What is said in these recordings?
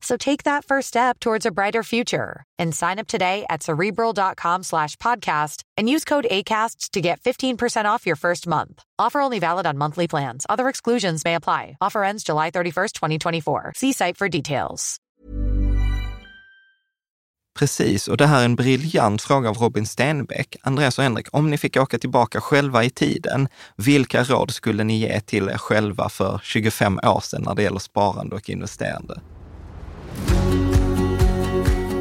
So take that first step towards a brighter future and sign up today at cerebral.com slash podcast and use code ACasts to get 15% off your first month. Offer only valid on monthly plans. Other exclusions may apply. Offer ends July 31st, 2024. See site for details. Precis, och det här är en briljant fråga av Robin Stenbeck. Andreas och Henrik, om ni fick åka tillbaka själva i tiden, vilka råd skulle ni ge till er själva för 25 år sedan när det gäller sparande och investerande?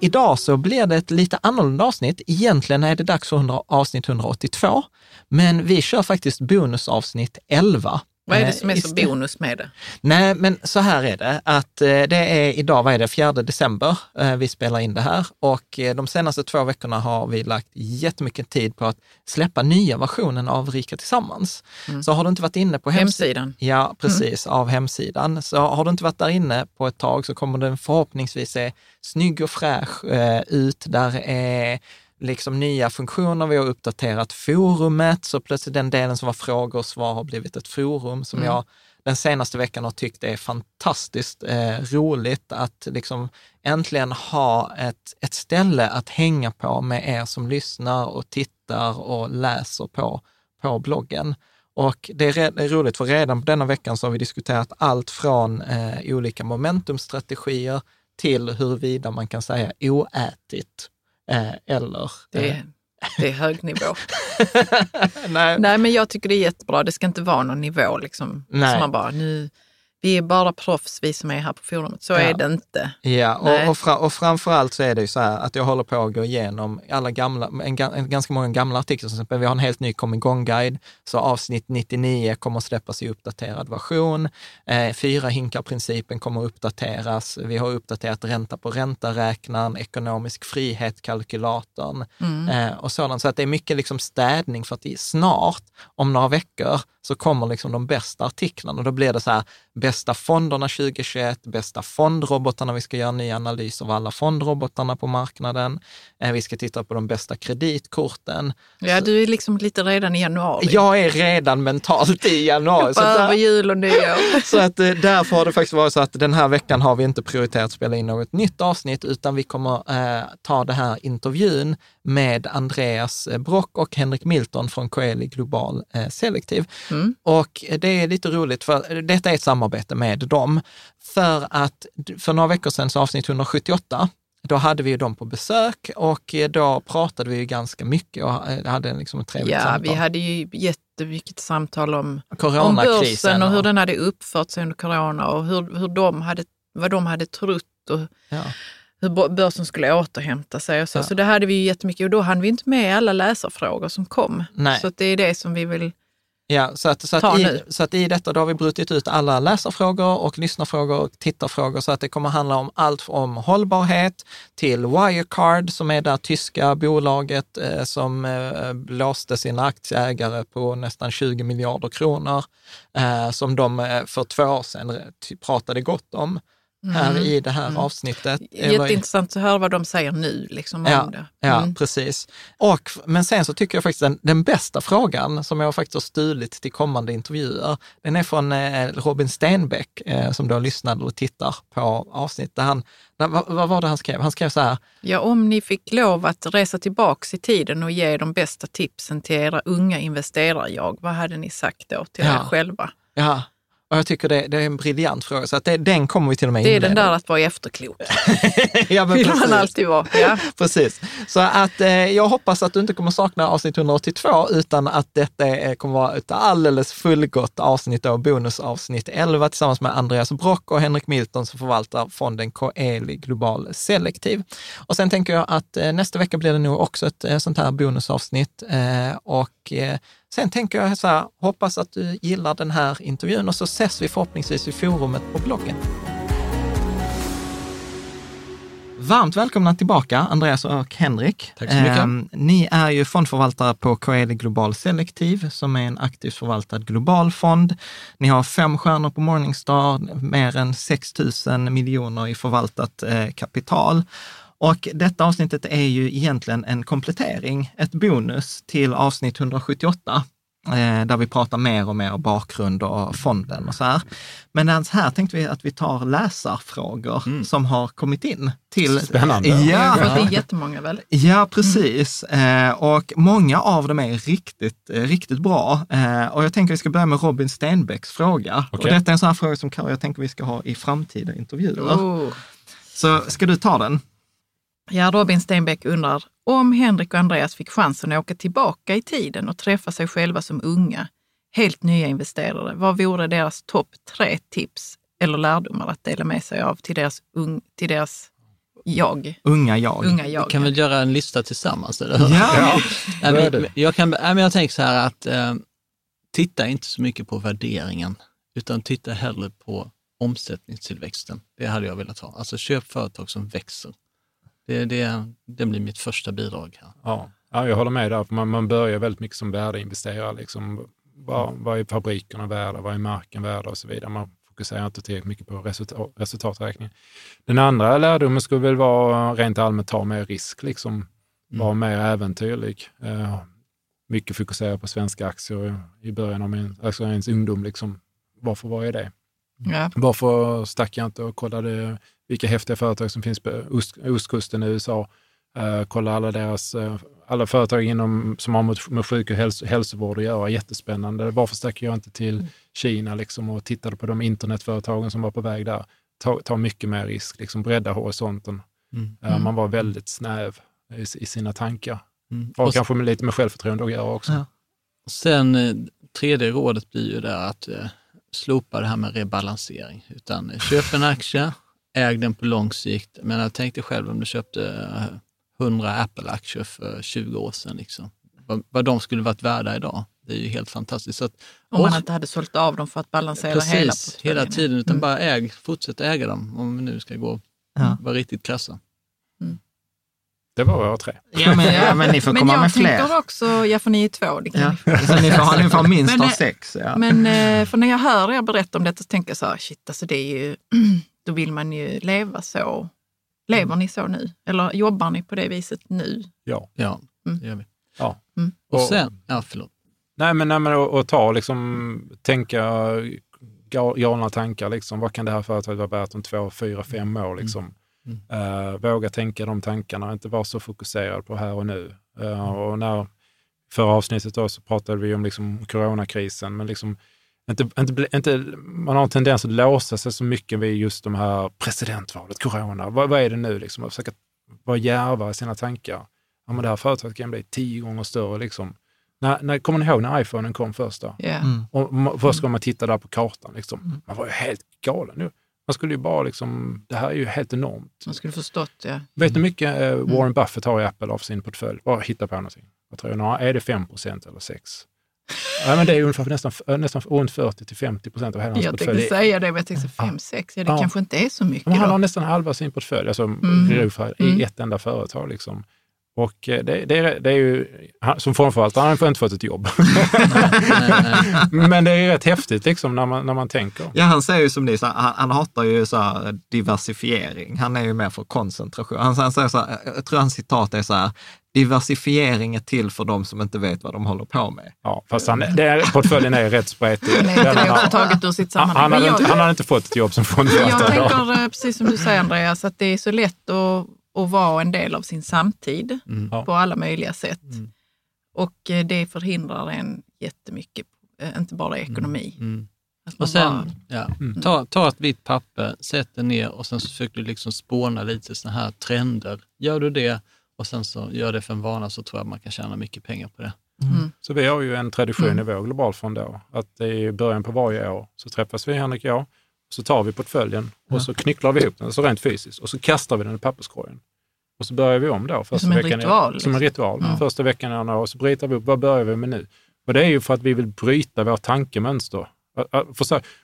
Idag så blir det ett lite annorlunda avsnitt. Egentligen är det dags för avsnitt 182, men vi kör faktiskt bonusavsnitt 11. Vad är det som är så bonus med det? Nej, men så här är det, att eh, det är idag, vad är det, 4 december eh, vi spelar in det här och eh, de senaste två veckorna har vi lagt jättemycket tid på att släppa nya versionen av Rika Tillsammans. Mm. Så har du inte varit inne på hemsidan? Ja, mm. precis, mm. av hemsidan. Så har du inte varit där inne på ett tag så kommer den förhoppningsvis se snygg och fräsch ut. Där är liksom nya funktioner, vi har uppdaterat forumet, så plötsligt den delen som var frågor och svar har blivit ett forum som mm. jag den senaste veckan har tyckt är fantastiskt eh, roligt att liksom äntligen ha ett, ett ställe att hänga på med er som lyssnar och tittar och läser på, på bloggen. Och det är, det är roligt, för redan på denna veckan så har vi diskuterat allt från eh, olika momentumstrategier till huruvida man kan säga oätigt Eh, eller... Det är, det är hög nivå. Nej. Nej, men jag tycker det är jättebra. Det ska inte vara någon nivå liksom. Nej. Så man bara, nu, vi är bara proffs vi som är här på forumet. Så ja. är det inte. Ja, och, och, fra, och framförallt så är det ju så här att jag håller på att gå igenom alla gamla, en, en, ganska många gamla artiklar. Till exempel, vi har en helt ny kom igång-guide, så avsnitt 99 kommer att släppas i uppdaterad version. Eh, fyra hinkar-principen kommer att uppdateras. Vi har uppdaterat ränta på ränta-räknaren, ekonomisk frihet-kalkylatorn mm. eh, och sådant. Så att det är mycket liksom städning för att snart, om några veckor, så kommer liksom de bästa artiklarna. Då blir det så här, bästa fonderna 2021, bästa fondrobotarna. Vi ska göra en ny analys av alla fondrobotarna på marknaden. Eh, vi ska titta på de bästa kreditkorten. Ja, du är liksom lite redan i januari. Jag är redan mentalt i januari. så över jul och nyår. så att eh, därför har det faktiskt varit så att den här veckan har vi inte prioriterat att spela in något nytt avsnitt, utan vi kommer eh, ta det här intervjun med Andreas Brock och Henrik Milton från Coeli Global eh, Selektiv. Mm. Och det är lite roligt, för detta är ett samarbete med dem. För att för några veckor sedan, så avsnitt 178, då hade vi ju dem på besök och då pratade vi ju ganska mycket och eh, hade liksom ett trevligt ja, samtal. Ja, vi hade ju jättemycket samtal om, om börsen och hur den hade uppfört sig under corona och hur, hur de hade, vad de hade trott och ja. Hur börsen skulle återhämta sig och så. Ja. Så det hade vi ju jättemycket och då hann vi inte med alla läsarfrågor som kom. Nej. Så det är det som vi vill Ja, så att, så, att i, så att i detta då har vi brutit ut alla läsarfrågor och lyssnarfrågor och tittarfrågor så att det kommer handla om allt om hållbarhet till Wirecard som är det tyska bolaget eh, som eh, blåste sina aktieägare på nästan 20 miljarder kronor eh, som de eh, för två år sedan pratade gott om. Här mm. i det här mm. avsnittet. Jätteintressant att höra vad de säger nu liksom, ja, det. Ja, mm. precis. Och, men sen så tycker jag faktiskt den, den bästa frågan som jag faktiskt har stulit till kommande intervjuer, den är från eh, Robin Stenbeck eh, som då lyssnade och tittar på avsnittet. Han, vad, vad, var det han skrev? Han skrev så här. Ja, om ni fick lov att resa tillbaks i tiden och ge de bästa tipsen till era unga investerare-jag, vad hade ni sagt då till ja. er själva? Ja, och jag tycker det, det, är en briljant fråga, så att det, den kommer vi till och med Det är den där att vara efterklok. ja, men Vill man alltid vara. Ja. precis. Så att eh, jag hoppas att du inte kommer sakna avsnitt 182, utan att detta kommer vara ett alldeles fullgott avsnitt, då, bonusavsnitt 11 tillsammans med Andreas Brock och Henrik Milton som förvaltar fonden Coeli Global Selektiv. Och sen tänker jag att eh, nästa vecka blir det nog också ett eh, sånt här bonusavsnitt eh, och eh, Sen tänker jag så här, hoppas att du gillar den här intervjun och så ses vi förhoppningsvis i forumet på bloggen. Varmt välkomna tillbaka, Andreas och Henrik. Tack så mycket. Eh, ni är ju fondförvaltare på Coeli Global Selektiv, som är en aktivt förvaltad global fond. Ni har fem stjärnor på Morningstar, mer än 6 000 miljoner i förvaltat eh, kapital. Och detta avsnittet är ju egentligen en komplettering, ett bonus till avsnitt 178 eh, där vi pratar mer och mer bakgrund och fonden och så här. Men här tänkte vi att vi tar läsarfrågor mm. som har kommit in. Till, Spännande. Ja, det är jättemånga väl? Ja, precis. Mm. och många av dem är riktigt, eh, riktigt bra. och jag tänker att vi ska börja med Robin Stenbecks fråga. Okay. Och detta är en sån här fråga som jag tänker vi ska ha i framtida intervjuer. Oh. Så ska du ta den? Ja, Robin Stenbeck undrar, om Henrik och Andreas fick chansen att åka tillbaka i tiden och träffa sig själva som unga, helt nya investerare, vad vore deras topp tre tips eller lärdomar att dela med sig av till deras, un, till deras jag. Unga jag. Unga jag. Vi kan väl göra en lista tillsammans? Eller? Ja, ja. men, jag, kan, men jag tänker så här att eh, titta inte så mycket på värderingen, utan titta hellre på omsättningstillväxten. Det hade jag velat ha. Alltså köp företag som växer. Det, det, det blir mitt första bidrag. Här. Ja. ja, jag håller med där. Man, man börjar väldigt mycket som värdeinvesterare. Liksom, vad, vad är fabrikerna värda? Vad är marken värda? Och så vidare. Man fokuserar inte tillräckligt mycket på resultat, resultaträkning. Den andra lärdomen skulle väl vara rent allmänt ta mer risk, liksom. Mm. vara mer äventyrlig. Uh, mycket fokusera på svenska aktier i början av min, alltså ens ungdom. Liksom. Varför var jag det? Ja. Varför stack jag inte och kollade vilka häftiga företag som finns på ost, ostkusten i USA. Uh, kolla alla deras, uh, alla företag inom, som har med, med sjuk och hälso, hälsovård att göra. Jättespännande. Varför stack jag inte till mm. Kina liksom, och tittade på de internetföretagen som var på väg där? Ta, ta mycket mer risk, liksom bredda horisonten. Mm. Uh, man var väldigt snäv i, i sina tankar. Mm. Och, och kanske med lite med självförtroende att göra också. Ja. Sen tredje rådet blir ju där att slopa det här med rebalansering, utan köp en aktie, äg den på lång sikt. Men jag tänkte själv om du köpte 100 Apple-aktier för 20 år sedan, liksom. vad, vad de skulle varit värda idag. Det är ju helt fantastiskt. Att, om man inte hade sålt av dem för att balansera precis, hela hela tiden, utan mm. bara äg, fortsätt äga dem om vi nu ska gå ja. vara riktigt krassa. Det var våra tre. Ja, men, ja, men ni får komma men med fler. jag tänker också, ja för ni är två. Det kan ja. ni. Så ni får, ni får minst ha sex. Ja. Men eh, för när jag hör er berätta om detta så tänker jag så här, shit, alltså det är ju då vill man ju leva så. Lever mm. ni så nu? Eller jobbar ni på det viset nu? Ja, ja mm. det gör vi. Ja. Mm. Och sen, ja förlåt. Nej men, nej, men och, och ta liksom, tänka galna tankar. Liksom. Vad kan det här företaget vara värt om två, fyra, fem år? Liksom. Mm. Uh, våga tänka de tankarna, inte vara så fokuserad på här och nu. Uh, och när, förra avsnittet då så pratade vi om liksom coronakrisen, men liksom inte, inte, inte, man har en tendens att låsa sig så mycket vid just de här presidentvalet, corona. Vad, vad är det nu? Liksom? Att försöka vara djärvare i sina tankar. Ja, men det här företaget kan bli tio gånger större. Liksom. När, när, kommer ni ihåg när iPhonen kom först? Då? Yeah. Mm. Och, först ska man titta där på kartan. Liksom. Mm. Man var ju helt galen. Nu. Man skulle ju bara liksom, det här är ju helt enormt. Man skulle förstått, ja. Vet du hur mycket eh, Warren mm. Buffett har i Apple av sin portfölj? Bara hitta på någonting. Vad tror jag? Är det 5% eller 6 Ja, men det är ungefär nästan, nästan runt 40 till 50 procent av hela hans jag portfölj. Jag tänkte säga det, men jag tänkte 5-6, ja det ja. kanske inte är så mycket. Men han då. har nästan halva sin portfölj, alltså mm. i mm. ett enda företag. Liksom. Och eh, det, det, är, det är ju, som formförvaltare har han inte fått ett jobb. Men det är rätt häftigt liksom när man, när man tänker. Ja, han säger ju som ni, så han, han hatar ju så här diversifiering. Han är ju mer för koncentration. Han, han säger så här, jag tror hans citat är så här, diversifiering är till för de som inte vet vad de håller på med. Ja, fast han, det är, portföljen är rätt spretig. Nej, det är också taget ur sitt sammanhang. Han, han, hade inte, han hade inte fått ett jobb som fondförvaltare. Jag tänker, eh, precis som du säger Andreas, att det är så lätt att och vara en del av sin samtid mm. på alla möjliga sätt. Mm. Och eh, det förhindrar en jättemycket, eh, inte bara mm. ekonomi. Mm. Och sen, bara, ja, mm. ta, ta ett vitt papper, sätt det ner och sen så försöker du liksom spåna lite sådana här trender. Gör du det och sen så gör det för en vana så tror jag man kan tjäna mycket pengar på det. Mm. Så vi har ju en tradition mm. i vår globalfond då, att i början på varje år så träffas vi, Henrik och jag, så tar vi portföljen och så knycklar vi ihop den, så rent fysiskt, och så kastar vi den i papperskorgen. Och så börjar vi om då. Första som en veckan ritual? Är, som en liksom. ritual. Ja. Första veckan är och så bryter vi upp, vad börjar vi med nu? Och det är ju för att vi vill bryta vårt tankemönster.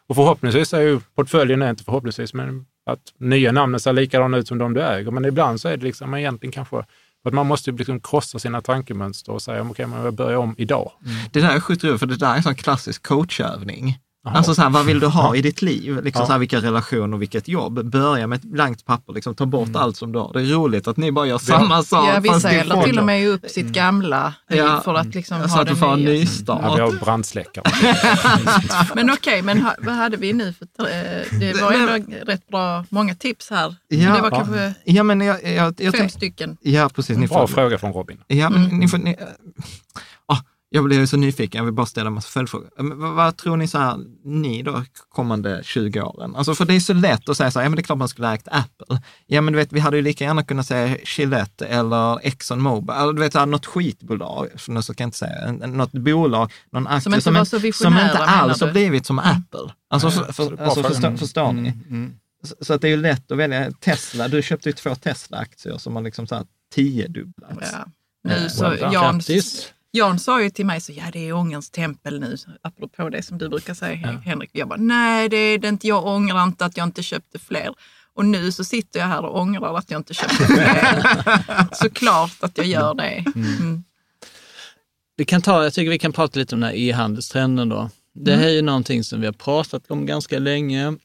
Och förhoppningsvis är ju portföljen, inte förhoppningsvis, men att nya namnen ser likadana ut som de du äger. Men ibland så är det liksom egentligen kanske att man måste liksom krossa sina tankemönster och säga, okej, okay, men jag börjar om idag. Mm. Det där är sjukt för det där är en sån klassisk coachövning. Aha. Alltså så här, vad vill du ha i ditt liv? Liksom ja. så här, vilka relationer och vilket jobb? Börja med ett blankt papper, liksom, ta bort mm. allt som du har. Det är roligt att ni bara gör samma sak. Ja, vissa eldar till och med upp sitt mm. gamla ja. för att liksom så ha att du får en nystart. Ja, vi har brandsläckare. men okej, okay, men ha, vad hade vi nu? För, eh, det var ändå rätt bra, många tips här. Ja, det var kanske ja, men jag, jag, jag, fem stycken. Ja, precis. Ni bra får, fråga från Robin. Ja, men mm. ni får, ni, jag blev så nyfiken, jag vill bara ställa en massa följdfrågor. Vad, vad tror ni så här, ni då, kommande 20 åren? Alltså för det är så lätt att säga så här, ja men det är klart man skulle ha ägt Apple. Ja men du vet, vi hade ju lika gärna kunnat säga Gillette eller Exxon Mobil, eller du vet, så här, något skitbolag, så kan jag inte säga, något bolag, någon aktie som inte, som, en, som inte alls har blivit som Apple. Alltså, för, för, alltså förstår, förstår ni? Mm, mm. Så, så, att det är ju lätt att välja. Tesla, du köpte ju två Tesla-aktier som har liksom så här tiodubblats. Ja. Nu så, Jan, Jan sa ju till mig, så, ja det är ångerns tempel nu, apropå det som du brukar säga ja. Henrik. Jag bara, nej det är det inte, jag ångrar inte att jag inte köpte fler. Och nu så sitter jag här och ångrar att jag inte köpte fler. Såklart att jag gör det. Mm. Mm. Vi kan ta, jag tycker vi kan prata lite om den här e-handelstrenden då. Det här är ju någonting som vi har pratat om ganska länge.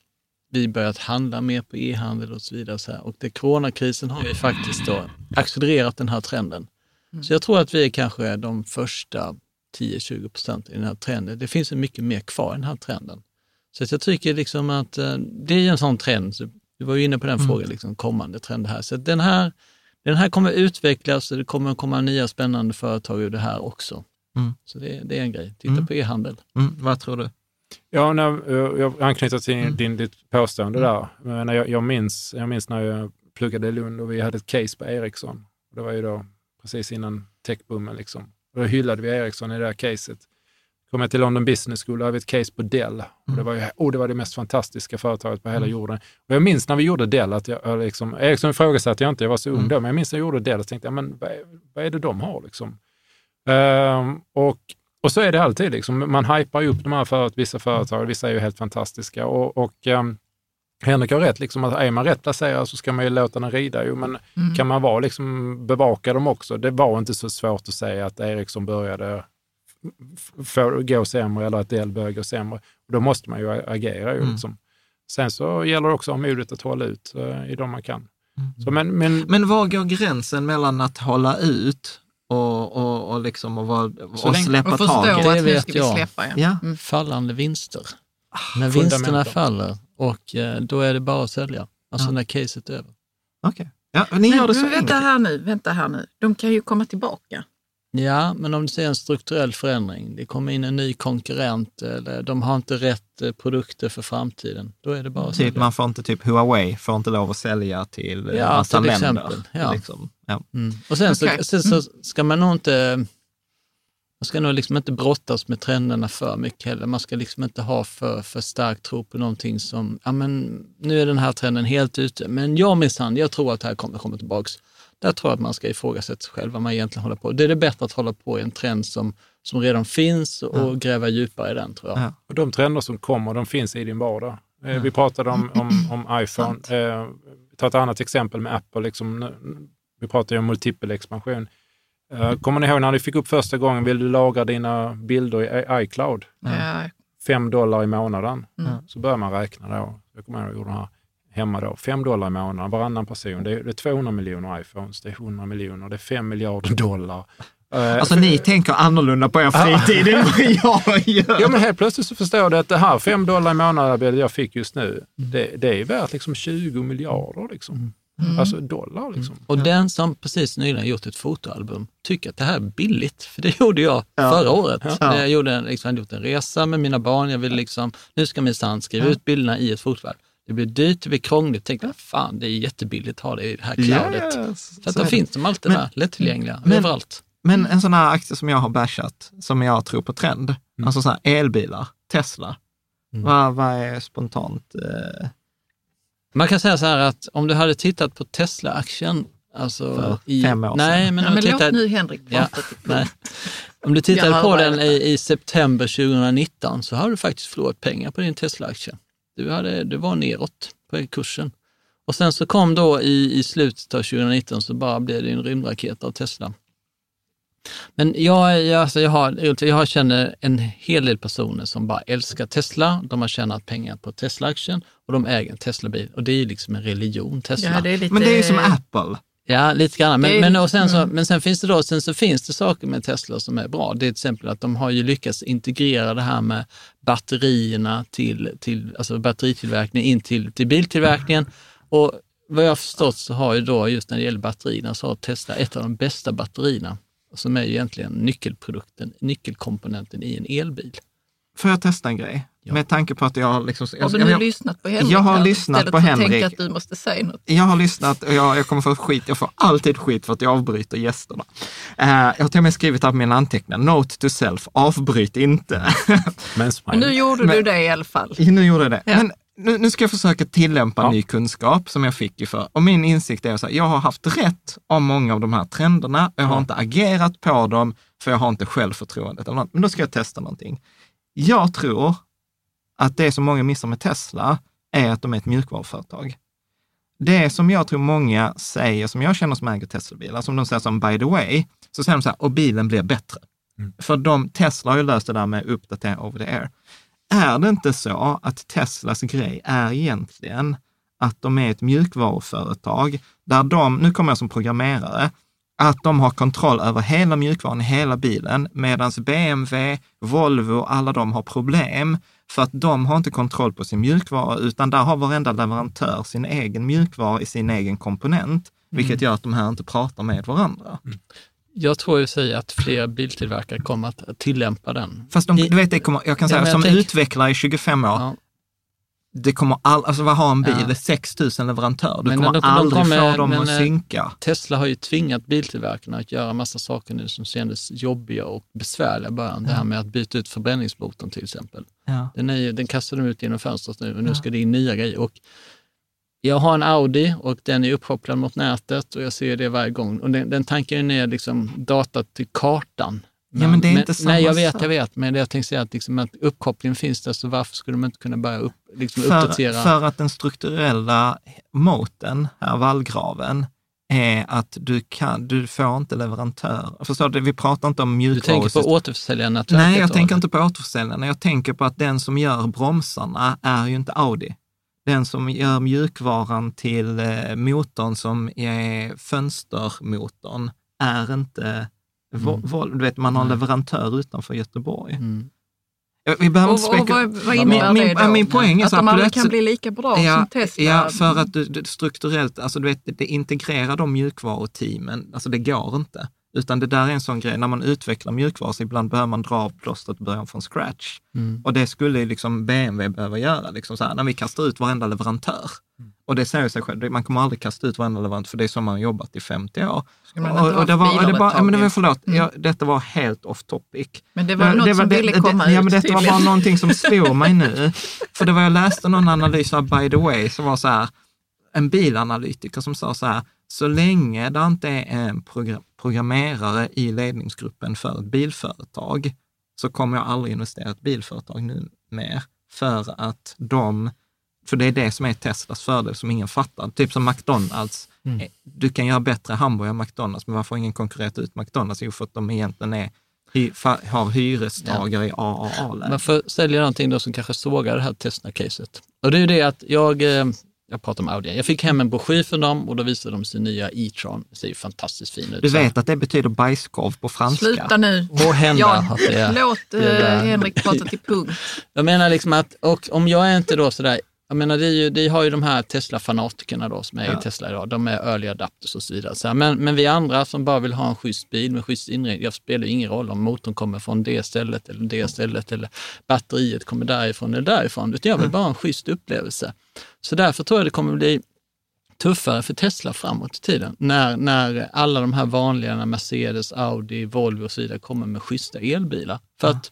Vi börjat handla mer på e-handel och så vidare. Så här. Och det, coronakrisen har ju faktiskt då accelererat den här trenden. Mm. Så jag tror att vi är kanske de första 10-20 procent i den här trenden. Det finns mycket mer kvar i den här trenden. Så jag tycker liksom att eh, det är en sån trend, du var ju inne på den mm. frågan, liksom, kommande trend här. Så den här, den här kommer utvecklas och det kommer komma nya spännande företag ur det här också. Mm. Så det, det, är en grej. Titta mm. på e-handel. Mm. Vad tror du? Ja, när, jag anknyter till mm. din, ditt påstående där. Men jag, jag, minns, jag minns när jag pluggade i Lund och vi hade ett case på Ericsson. Det var ju då precis innan techboomen. Liksom. då hyllade vi Ericsson i det här caset. Kom jag till London Business School, där hade vi ett case på Dell. Och det, var ju, oh, det var det mest fantastiska företaget på hela mm. jorden. Och jag minns när vi gjorde Dell, att jag, liksom, Ericsson ifrågasatte jag inte, jag var så ung mm. då, men jag minns när jag gjorde Dell och tänkte, men vad är, vad är det de har? Liksom? Um, och, och så är det alltid, liksom. man hypar ju upp de här för, vissa företag, vissa är ju helt fantastiska. Och, och um, Henrik har rätt, liksom, att är man rätt placerad så ska man ju låta den rida. Jo, men mm. kan man vara, liksom, bevaka dem också? Det var inte så svårt att säga att Ericsson började få, gå sämre eller att Dell började gå sämre. Och då måste man ju agera. Ju, mm. liksom. Sen så gäller det också att ha modet att hålla ut uh, i de man kan. Mm. Så, men, men, men var går gränsen mellan att hålla ut och, och, och, liksom och, var, och släppa och taget? Det vet jag. Släppa, ja. ja. Mm. Fallande vinster. Ah, När vinsterna faller och eh, då är det bara att sälja, alltså ja. när caset är över. Okej. Okay. Ja, ni gör det så men vänta här nu, vänta här nu. De kan ju komma tillbaka. Ja, men om du ser en strukturell förändring, det kommer in en ny konkurrent eller de har inte rätt eh, produkter för framtiden, då är det bara att typ, Man får inte, typ Huawei får inte lov att sälja till ja, massa till länder. Exempel. Ja. Liksom. Ja. Mm. Och sen, okay. så, sen så ska man nog inte man ska nog liksom inte brottas med trenderna för mycket heller. Man ska liksom inte ha för, för stark tro på någonting som, ja men nu är den här trenden helt ute, men jag minsann, jag tror att det här kommer komma tillbaks. Där tror jag att man ska ifrågasätta sig själv vad man egentligen håller på. Det är det bättre att hålla på i en trend som, som redan finns och ja. gräva djupare i den tror jag. Ja. Och de trender som kommer, de finns i din vardag. Eh, ja. Vi pratade om, om, om iPhone. eh, ta ett annat exempel med Apple. Liksom, vi pratar ju om multipel expansion kommer ni ihåg när ni fick upp första gången, vill du lagra dina bilder i iCloud? Ja. Fem dollar i månaden. Mm. Så börjar man räkna då. Jag kommer ihåg, jag gjorde det här hemma då. Fem dollar i månaden, varannan person. Det är, det är 200 miljoner iPhones, det är 100 miljoner, det är 5 miljarder dollar. Uh, alltså för, ni tänker annorlunda på er fritid än vad jag gör. Ja, men helt plötsligt så förstår du att det här 5 dollar i månaden jag fick just nu, det, det är värt liksom 20 miljarder. Liksom. Mm. Alltså dollar liksom. Mm. Och den som precis nyligen gjort ett fotoalbum tycker att det här är billigt, för det gjorde jag ja. förra året. Ja. Jag gjorde, liksom, hade gjort en resa med mina barn, jag ville liksom, nu ska minsann skriva ja. ut bilderna i ett fotoalbum. Det blir dyrt, det blir krångligt. Tänkte, fan det är jättebilligt att ha det i det här cloudet. Yes. Så att då finns de alltid men, där, lättillgängliga, men, överallt. Men en sån här aktie som jag har bashat, som jag tror på trend, mm. alltså så här elbilar, Tesla. Mm. Vad, vad är spontant? Eh... Man kan säga så här att om du hade tittat på Tesla-aktien Alltså för i, fem år sedan. Nej, men, ja, men tittar, låt nu Henrik ja, nej. Om du tittade på den i, i, september 2019 så har du faktiskt förlorat pengar på din Tesla-aktie. Du, hade, du var neråt på kursen. Och sen så kom då i, i slutet av 2019 så bara blev det en rymdraket av Tesla. Men jag, jag, alltså jag, har, jag känner en hel del personer som bara älskar Tesla. De har tjänat pengar på Tesla-aktien och de äger en Tesla-bil. Och det är liksom en religion, Tesla. Ja, det lite... Men det är ju som Apple. Ja, lite grann. Men, men, och sen så, mm. men sen finns det då, sen så finns det saker med Tesla som är bra. Det är till exempel att de har ju lyckats integrera det här med batterierna till, till alltså batteritillverkning in till, till biltillverkningen. Och vad jag har förstått så har ju då just när det gäller batterierna så har Tesla ett av de bästa batterierna som är egentligen nyckelprodukten, nyckelkomponenten i en elbil. Får jag testa en grej? Ja. Med tanke på att jag har... Liksom, har du nu jag, lyssnat på Henrik? Jag har lyssnat på Henrik. Istället att du måste säga något. Jag har lyssnat och jag, jag kommer få skit. Jag får alltid skit för att jag avbryter gästerna. Uh, jag har till och med skrivit här på mina anteckningar, note to self, avbryt inte. Men, Men nu gjorde Men, du det i alla fall. Nu gjorde jag det. Ja. Men nu, nu, ska jag försöka tillämpa ja. ny kunskap som jag fick ju för. Och min insikt är att jag har haft rätt om många av de här trenderna. Jag har ja. inte agerat på dem, för jag har inte självförtroendet. Men då ska jag testa någonting. Jag tror att det som många missar med Tesla är att de är ett mjukvaruföretag. Det som jag tror många säger, som jag känner som äger Tesla-bilar, som de säger som by the way, så säger de så här, och bilen blir bättre. Mm. För de, Tesla har ju löst det där med uppdatering over the air. Är det inte så att Teslas grej är egentligen att de är ett mjukvaruföretag där de, nu kommer jag som programmerare, att de har kontroll över hela mjukvaran i hela bilen, medan BMW, Volvo, alla de har problem för att de har inte kontroll på sin mjukvara, utan där har varenda leverantör sin egen mjukvara i sin egen komponent, vilket mm. gör att de här inte pratar med varandra. Mm. Jag tror ju säga att fler biltillverkare kommer att tillämpa den. Fast de, du vet, det kommer, jag kan säga, ja, som tänk, utvecklare i 25 år, ja. det kommer all, alltså vad har en bil? Ja. 6 000 leverantörer. Du men kommer de, aldrig de kommer, få dem att synka. Tesla har ju tvingat biltillverkarna att göra massa saker nu som kändes jobbiga och besvärliga i början. Ja. Det här med att byta ut förbränningsmotorn till exempel. Ja. Den, är, den kastar de ut genom fönstret nu och nu ska det in nya grejer. Och jag har en Audi och den är uppkopplad mot nätet och jag ser det varje gång. Och den, den tankar ner liksom data till kartan. Men, ja, men det är men, inte samma Nej, jag vet, jag vet. Men det jag tänkte säga att, liksom, att uppkopplingen finns där, så varför skulle de inte kunna börja upp, liksom, för, uppdatera? För att den strukturella moten, här vallgraven, är att du, kan, du får inte leverantör. Förstår du? Vi pratar inte om mjukvaror. Du tänker på återförsäljarna? Nej, jag tänker inte på återförsäljarna. Jag tänker på att den som gör bromsarna är ju inte Audi den som gör mjukvaran till eh, motorn som är fönstermotorn är inte mm. Du vet, man har en leverantör utanför Göteborg. Mm. Vi behöver inte speka... vad, vad innebär min, det då? Min poäng är att de aldrig kan bli lika bra ja, som Tesla? Ja, för att du, du strukturellt, alltså du vet, det integrerar de mjukvaruteamen, alltså det går inte. Utan det där är en sån grej, när man utvecklar mjukvara så ibland behöver man dra av plåstret och börja från scratch. Mm. Och det skulle liksom BMW behöva göra, liksom så här, när vi kastar ut varenda leverantör. Mm. Och det säger sig själv, man kommer aldrig kasta ut varenda leverantör, för det är så man har jobbat i 50 år. Och, och, det var, och det bara, men det var, förlåt, mm. ja, detta var helt off topic. Men det var något det som det, ville komma det, ut. Ja, men detta var bara någonting som slog mig nu. För det var jag läste någon analys av by the way, som var så här, en bilanalytiker som sa så här, så länge det inte är en program, programmerare i ledningsgruppen för ett bilföretag, så kommer jag aldrig investera i ett bilföretag nu mer, för att de För det är det som är Teslas fördel som ingen fattar. Typ som McDonalds. Mm. Eh, du kan göra bättre hamburgare än McDonalds, men varför har ingen konkurrerat ut McDonalds? Jo, för att de egentligen är har hyrestagare ja. i AAA-läge. Man får sälja någonting då som kanske sågar det här Tesla-caset. Och det är ju det att jag, eh, jag pratar om Audi, jag fick hem en broschyr från dem och då visade de sin nya e-tron. Det ser ju fantastiskt fin ut. Du vet att det betyder bajskorv på franska? Sluta nu. Må hända ja, det Låt uh, Henrik prata till punkt. Jag menar liksom att, och om jag är inte då sådär jag menar, det, ju, det har ju de här Tesla-fanatikerna då som är ja. i Tesla idag. De är early adapters och så vidare. Så här, men, men vi andra som bara vill ha en schysst bil med schysst inredning, det spelar ingen roll om motorn kommer från det stället eller det stället eller batteriet kommer därifrån eller därifrån. Utan jag vill bara ha en schysst upplevelse. Så därför tror jag det kommer bli tuffare för Tesla framåt i tiden. När, när alla de här vanliga, Mercedes, Audi, Volvo och så vidare kommer med schyssta elbilar. För ja. att,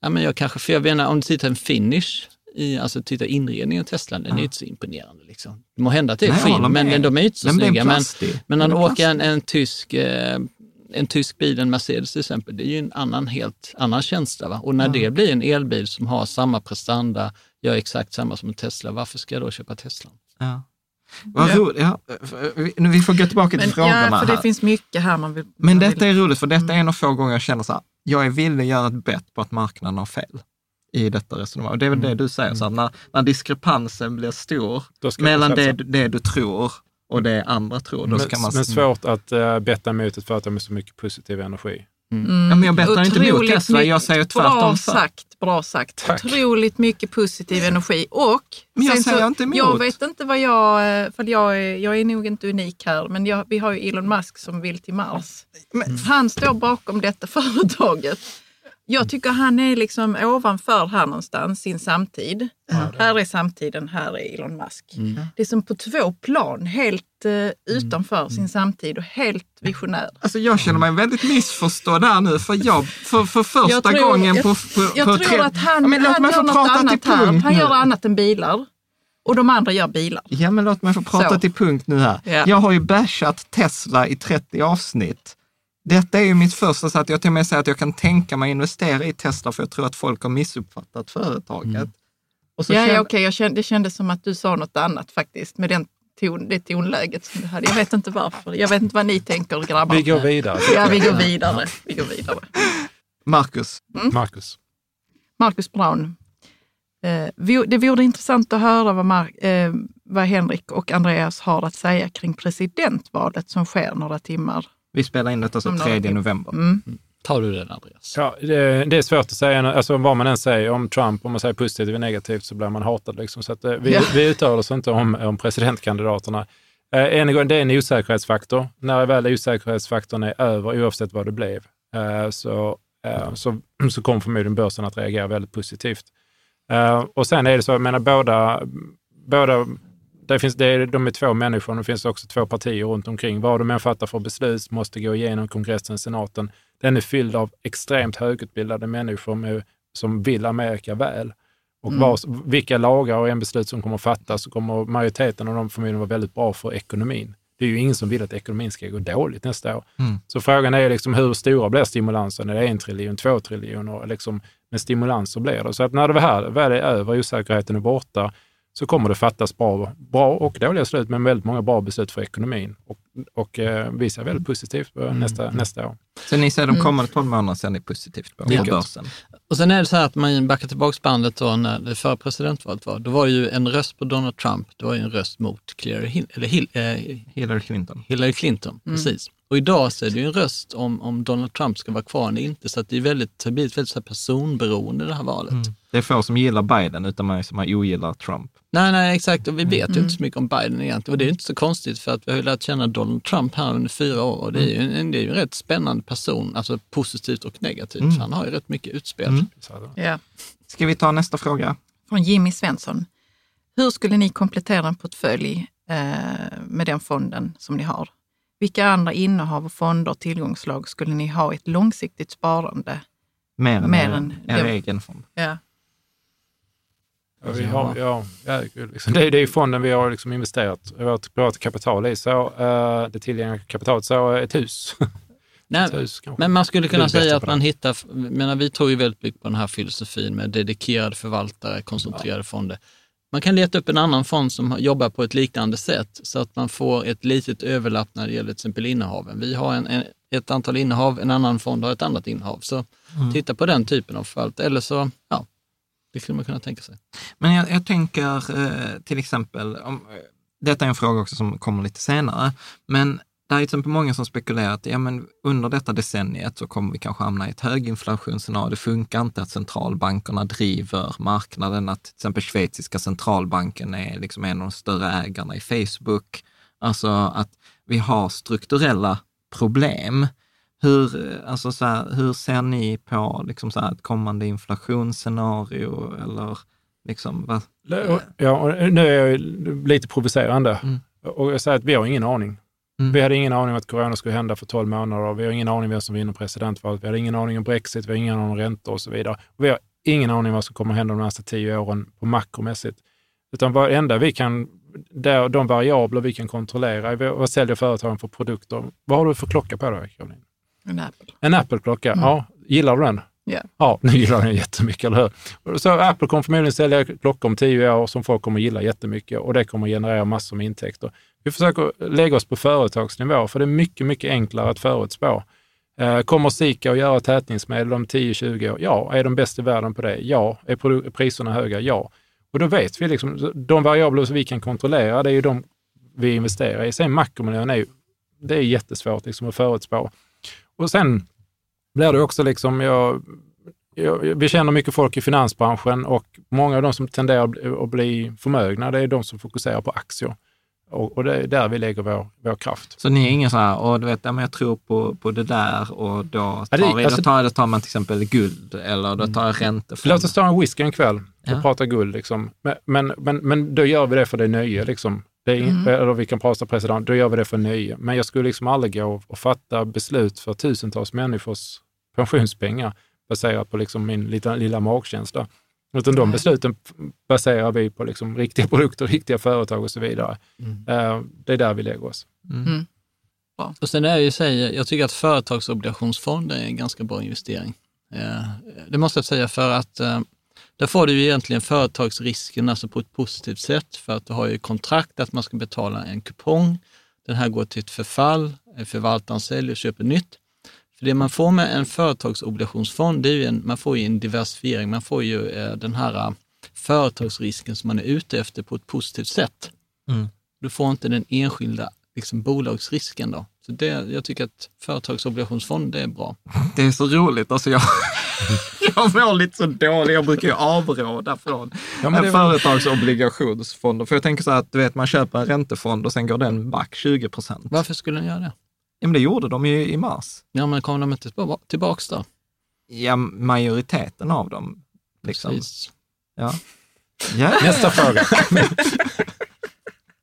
ja men jag kanske, för jag menar om du tittar en Finish, i, alltså titta inredningen av Tesla, den ja. är inte så imponerande. Liksom. Det må hända att det är skinn, men, de är inte så snygga. Men, men att åka en, en, tysk, eh, en tysk bil, en Mercedes till exempel, det är ju en annan, helt annan känsla. Va? Och när ja. det blir en elbil som har samma prestanda, gör exakt samma som en Tesla, varför ska jag då köpa Tesla? Ja. Vad roligt. Ja, vi får gå tillbaka till men, frågorna. Ja, för det här. finns mycket här man vill... Men man detta vill. är roligt, för detta är en av få gånger jag känner så här, jag är villig att göra ett bett på att marknaden har fel i detta resonemang. Och det är väl mm. det du säger, så här, när, när diskrepansen blir stor mellan det, det du tror och det andra tror. Då men, man... men svårt att uh, betta mot ett företag med så mycket positiv energi. Mm. Ja, men jag bettar inte mot Tesla, jag säger tvärtom. Bra sagt, bra sagt. Tack. Otroligt mycket positiv energi och men jag säger så, inte emot. Jag vet inte vad jag, eh, för jag är, jag är nog inte unik här, men jag, vi har ju Elon Musk som vill till Mars. Men, han står bakom detta företaget. Jag tycker han är liksom ovanför här någonstans, sin samtid. Mm. Här är samtiden, här är Elon Musk. Mm. Det är som på två plan, helt uh, utanför mm. sin samtid och helt visionär. Alltså jag känner mig väldigt missförstådd här nu, för jag, för, för första tror, gången på, på, Jag på tror tre... att han, ja, han gör något annat här. Han gör annat än bilar. Och de andra gör bilar. Ja, men låt mig få prata Så. till punkt nu här. Ja. Jag har ju bashat Tesla i 30 avsnitt. Detta är ju mitt första, så att jag till och med säger att jag kan tänka mig investera i Tesla, för jag tror att folk har missuppfattat företaget. Mm. Och så ja, kände... ja, okej, okay. Det kändes som att du sa något annat faktiskt, med den ton, det tonläget som du hade. Jag vet inte varför. Jag vet inte vad ni tänker grabbar. Vi går vidare. Ja, vi går vidare. Vi går vidare. Marcus. Mm? Marcus. Marcus Braun. Eh, det vore intressant att höra vad, Mar eh, vad Henrik och Andreas har att säga kring presidentvalet som sker några timmar vi spelar in detta så 3 november. Mm. Tar du den, Andreas? Ja, det, det, är svårt att säga. Alltså, vad man än säger om Trump, om man säger positivt eller negativt, så blir man hatad. Liksom. Så att, eh, vi, ja. vi uttalar oss inte om, om presidentkandidaterna. Eh, en gång, det är en osäkerhetsfaktor. När väl osäkerhetsfaktorn är över, oavsett vad det blev, eh, så, eh, så, så kommer förmodligen börsen att reagera väldigt positivt. Eh, och sen är det så, jag menar båda, båda det finns, det är, de är två människor, det finns också två partier runt omkring. Vad de än fattar för beslut måste gå igenom kongressen, senaten. Den är fylld av extremt högutbildade människor med, som vill Amerika väl. Och mm. var, vilka lagar och en beslut som kommer att fattas så kommer majoriteten av dem förmodligen vara väldigt bra för ekonomin. Det är ju ingen som vill att ekonomin ska gå dåligt nästa år. Mm. Så frågan är liksom hur stora blir stimulansen? Är det en triljon, två triljoner? Liksom, med stimulanser blir det. Så att när det här väl är över, osäkerheten är borta, så kommer det fattas bra, bra och dåliga beslut, men väldigt många bra beslut för ekonomin. Och, och eh, vi ser väldigt positivt på mm. nästa, nästa år. Så ni ser de mm. kommande tolv månaderna ser ni positivt på, ja. börsen? Och sen är det så här att man backar tillbaka bandet då när det förra presidentvalet var. Då var ju en röst på Donald Trump, det var ju en röst mot Hillary, eller Hill, eh, Hillary Clinton. Hillary Clinton, mm. precis. Och idag så är det ju en röst om, om Donald Trump ska vara kvar eller inte. Så att det, är väldigt, det blir väldigt så personberoende det här valet. Mm. Det är få som gillar Biden, utan man som ogillar Trump. Nej, nej, exakt. Och vi vet mm. ju inte så mycket om Biden egentligen. Och det är inte så konstigt för att vi har ju lärt känna Donald Trump här under fyra år. Och det är ju en, det är ju en rätt spännande person, alltså positivt och negativt. Mm. Han har ju rätt mycket utspel. Mm. Ja. Ska vi ta nästa fråga? Från Jimmy Svensson. Hur skulle ni komplettera en portfölj eh, med den fonden som ni har? Vilka andra innehav och fonder och tillgångslag skulle ni ha i ett långsiktigt sparande? Mer än, mer än er egen fond? Ja. Ja, vi har, ja, ja liksom, det, är, det är fonden vi har liksom investerat vårt privata kapital i. Så, uh, det tillgängliga kapitalet, så ett hus. Nej, ett hus men man skulle kunna säga att man hittar, menar, vi tror ju väldigt mycket på den här filosofin med dedikerade förvaltare, koncentrerade ja. fonder. man kan leta upp en annan fond som jobbar på ett liknande sätt så att man får ett litet överlapp när det gäller till exempel innehaven. Vi har en, en, ett antal innehav, en annan fond har ett annat innehav. Så mm. titta på den typen av fall. Eller så, ja, det skulle man kunna tänka sig. Men jag, jag tänker eh, till exempel, om, eh, detta är en fråga också som kommer lite senare, men det är till exempel många som spekulerar att ja, men under detta decenniet så kommer vi kanske hamna i ett höginflationsscenario. Det funkar inte att centralbankerna driver marknaden, att till exempel schweiziska centralbanken är liksom en av de större ägarna i Facebook. Alltså att vi har strukturella problem. Hur, alltså så här, hur ser ni på liksom så här ett kommande inflationsscenario? Eller liksom, vad? Ja, nu är jag lite provocerande. Mm. Och jag säger att vi har ingen aning. Mm. Vi hade ingen aning om att corona skulle hända för 12 månader. Vi har ingen aning om vem som vinner presidentvalet. Vi hade ingen aning om Brexit. Vi har ingen aning om räntor och så vidare. Och vi har ingen aning om vad som kommer hända de nästa tio åren på makromässigt. Utan vad enda vi kan, där, de variabler vi kan kontrollera, vad säljer företagen för produkter? Vad har du för klocka på dig, Caroline? En Apple. En Apple-klocka, mm. ja. Gillar du den? Yeah. Ja, nu gillar den jättemycket, eller hur? Så Apple kommer förmodligen sälja klockor om tio år som folk kommer gilla jättemycket och det kommer generera massor med intäkter. Vi försöker lägga oss på företagsnivå, för det är mycket, mycket enklare att förutspå. Eh, kommer Sika att göra tätningsmedel om 10-20 år? Ja. Är de bäst i världen på det? Ja. Är priserna höga? Ja. Och då vet vi liksom, de variabler som vi kan kontrollera, det är ju de vi investerar i. Sen makromiljön är ju, det är jättesvårt liksom att förutspå. Och sen blir det också liksom, jag, jag, vi känner mycket folk i finansbranschen och många av de som tenderar att bli förmögna, det är de som fokuserar på aktier. Och, och det är där vi lägger vår, vår kraft. Så ni är ingen så här, och du vet, ja, men jag tror på, på det där och då tar, ja, det, vi, alltså, då tar, då tar man till exempel guld eller då tar jag räntefond. Låt oss ta en whisky en kväll och ja. prata guld. Liksom. Men, men, men, men, då gör vi det för det nöje. Liksom. Det är, mm. Eller vi kan prata president, då gör vi det för nöje. Men jag skulle liksom aldrig gå och fatta beslut för tusentals människors pensionspengar baserat på liksom min lilla, lilla magkänsla. Utan de besluten baserar vi på liksom riktiga produkter, riktiga företag och så vidare. Mm. Eh, det är där vi lägger oss. Mm. mm. Och sen är ju säga, jag tycker att företagsobligationsfonder är en ganska bra investering. Eh, det måste jag säga för att eh, där får du ju egentligen företagsrisken alltså på ett positivt sätt för att du har ju kontrakt att man ska betala en kupong. Den här går till ett förfall, förvaltaren säljer och köper nytt. För det man får med en företagsobligationsfond, det är ju en, man får ju en diversifiering, man får ju eh, den här uh, företagsrisken som man är ute efter på ett positivt sätt. Mm. Du får inte den enskilda liksom, bolagsrisken då. Så det, jag tycker att företagsobligationsfond, det är bra. Det är så roligt. Alltså jag, jag mår lite så dåligt. Jag brukar ju avråda från ja, men företagsobligationsfonder. För jag tänker så här att du vet, man köper en räntefond och sen går den back 20 procent. Varför skulle den göra det? Ja, men det gjorde de ju i mars. Ja, men kommer de inte tillbaks då? Ja, majoriteten av dem. Liksom. Precis. Ja. ja. Nästa fråga.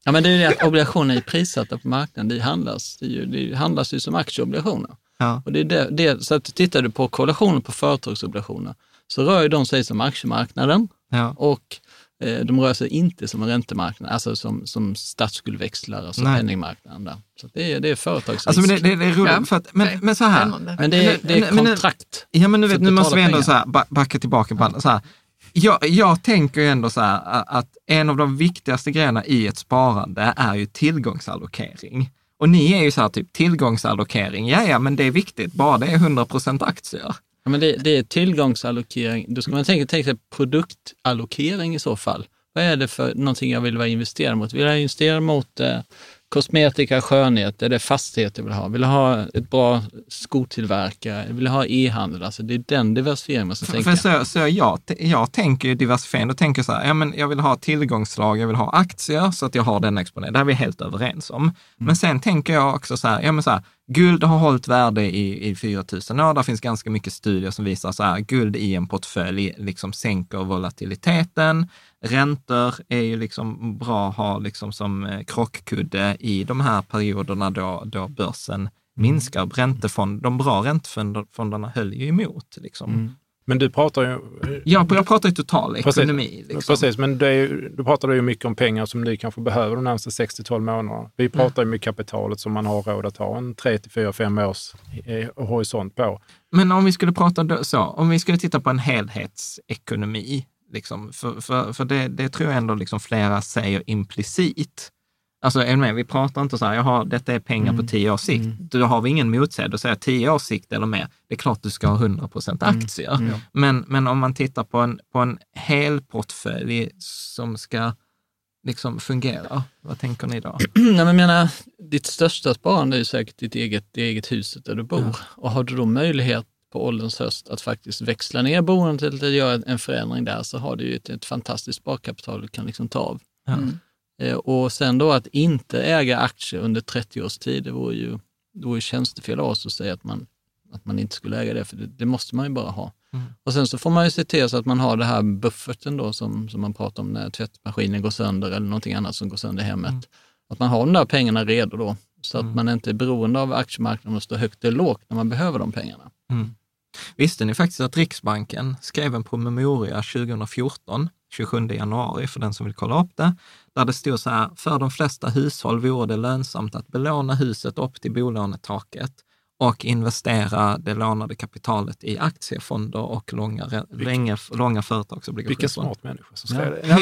ja, men det är ju det att obligationer är prissatta på marknaden. Det handlas, det, ju, det handlas ju som aktieobligationer. Ja. Och det är det, det, så att tittar du på korrelationen på företagsobligationer så rör ju de sig som aktiemarknaden ja. och Eh, de rör sig inte som en räntemarknad, alltså som, som statsskuldväxlar, alltså Nej. penningmarknaden. Där. Så det är, det är företagsrisk. Alltså, men det, det, det är roligt, ja. för att, men, men så här. Men det är, det är kontrakt. Ja, men nu, vet, nu måste vi ändå så här, backa tillbaka. Ja. Så här. Jag, jag tänker ändå så här att en av de viktigaste grejerna i ett sparande är ju tillgångsallokering. Och ni är ju så här typ tillgångsallokering, ja ja men det är viktigt, bara det är 100 aktier. Ja, men det, det är tillgångsallokering. Då ska man tänka, tänka sig produktallokering i så fall. Vad är det för någonting jag vill vara investerad mot? Vill jag investera mot eh, kosmetika, skönhet? Är det fastighet jag vill ha? Vill jag ha ett bra skotillverkare? Vill jag ha e-handel? Alltså det är den diversifieringen man ska tänka. För så, så jag, jag tänker ju diversifiering, då tänker jag så här, ja, men jag vill ha tillgångslag, jag vill ha aktier så att jag har den exponeringen. Det här är vi helt överens om. Mm. Men sen tänker jag också så här, ja men så här, Guld har hållit värde i, i 4 000 år. Det finns ganska mycket studier som visar så här, guld i en portfölj liksom sänker volatiliteten. Räntor är ju liksom bra att ha liksom som eh, krockkudde i de här perioderna då, då börsen mm. minskar. Räntefond, de bra räntefonderna höll ju emot. Liksom. Mm. Men du pratar ju... Ja, jag pratar ju total ekonomi. Precis, liksom. precis men ju, du pratar ju mycket om pengar som ni kanske behöver de närmaste 6 12 månaderna. Vi pratar ju med kapitalet som man har råd att ha en 3 4, 5 års eh, horisont på. Men om vi skulle prata så, om vi skulle titta på en helhetsekonomi, Liksom, för för, för det, det tror jag ändå liksom flera säger implicit. Alltså, är med? Vi pratar inte så här, jag har, detta är pengar mm. på tio års sikt. Mm. Då har vi ingen motsägelse. Då säger tio års sikt eller mer, det är klart du ska ha 100 procent mm. aktier. Mm. Men, men om man tittar på en, på en hel portfölj som ska liksom fungera, vad tänker ni då? Nej, men menar, ditt största sparande är säkert ditt eget, ditt eget huset där du bor. Ja. Och har du då möjlighet på ålderns höst att faktiskt växla ner boendet eller göra en förändring där så har du ju ett, ett fantastiskt sparkapital du kan liksom ta av. Mm. Eh, och sen då att inte äga aktier under 30 års tid, det vore ju, det vore tjänstefel av oss att säga att man, att man inte skulle äga det, för det, det måste man ju bara ha. Mm. Och sen så får man ju se till så att man har det här bufferten då som, som man pratar om när tvättmaskinen går sönder eller någonting annat som går sönder i hemmet. Mm. Att man har de där pengarna redo då, så att mm. man inte är beroende av aktiemarknaden och står högt eller lågt när man behöver de pengarna. Mm. Visste ni faktiskt att Riksbanken skrev en promemoria 2014, 27 januari, för den som vill kolla upp det, där det stod så här, för de flesta hushåll vore det lönsamt att belåna huset upp till bolånetaket och investera det lånade kapitalet i aktiefonder och långa, länge, långa företagsobligationer. Vilken smart människa som skrev det. Ja.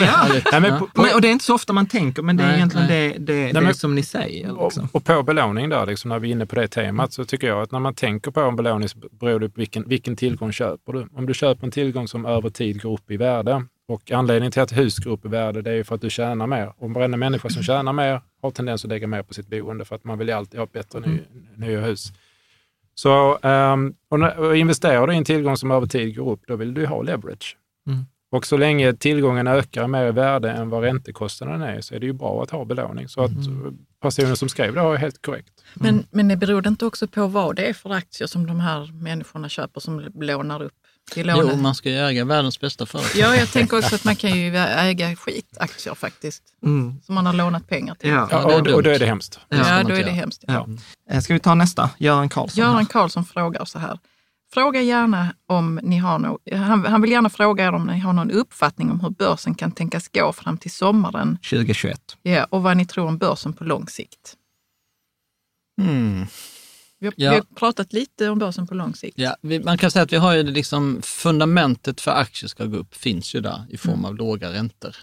Ja. Nej, på, på, och det är inte så ofta man tänker, men det är nej, egentligen nej. det, det, nej, det men, som ni säger. Liksom. Och, och, på belåning där, liksom, när vi är inne på det temat, så tycker jag att när man tänker på en belåning så beror det på vilken, vilken tillgång köper du. Om du köper en tillgång som över tid går upp i värde, och anledningen till att hus går upp i värde, det är för att du tjänar mer. Och varenda människa som tjänar mer har tendens att lägga mer på sitt boende, för att man vill ju alltid ha bättre ny, nya hus. Så um, och investerar du i en tillgång som över tid går upp, då vill du ha leverage. Mm. Och så länge tillgången ökar mer i värde än vad räntekostnaden är, så är det ju bra att ha belåning. Så att mm. personen som skrev det har helt korrekt. Men, mm. men det beror inte också på vad det är för aktier som de här människorna köper som lånar upp? Jo, man ska ju äga världens bästa företag. Ja, jag tänker också att man kan ju äga skitaktier faktiskt, mm. som man har lånat pengar till. Ja, ja och, och då är det hemskt. Ja, då är det hemskt. Ja. Ja. Ska vi ta nästa? Göran Karlsson. Göran Karlsson frågar så här. Fråga gärna om ni har no han, han vill gärna fråga er om ni har någon uppfattning om hur börsen kan tänkas gå fram till sommaren 2021. Ja, och vad ni tror om börsen på lång sikt. Mm. Vi har, ja. vi har, pratat lite om börsen på lång sikt. Ja, vi, man kan säga att vi har ju liksom fundamentet för aktier ska gå upp finns ju där i form mm. av låga räntor.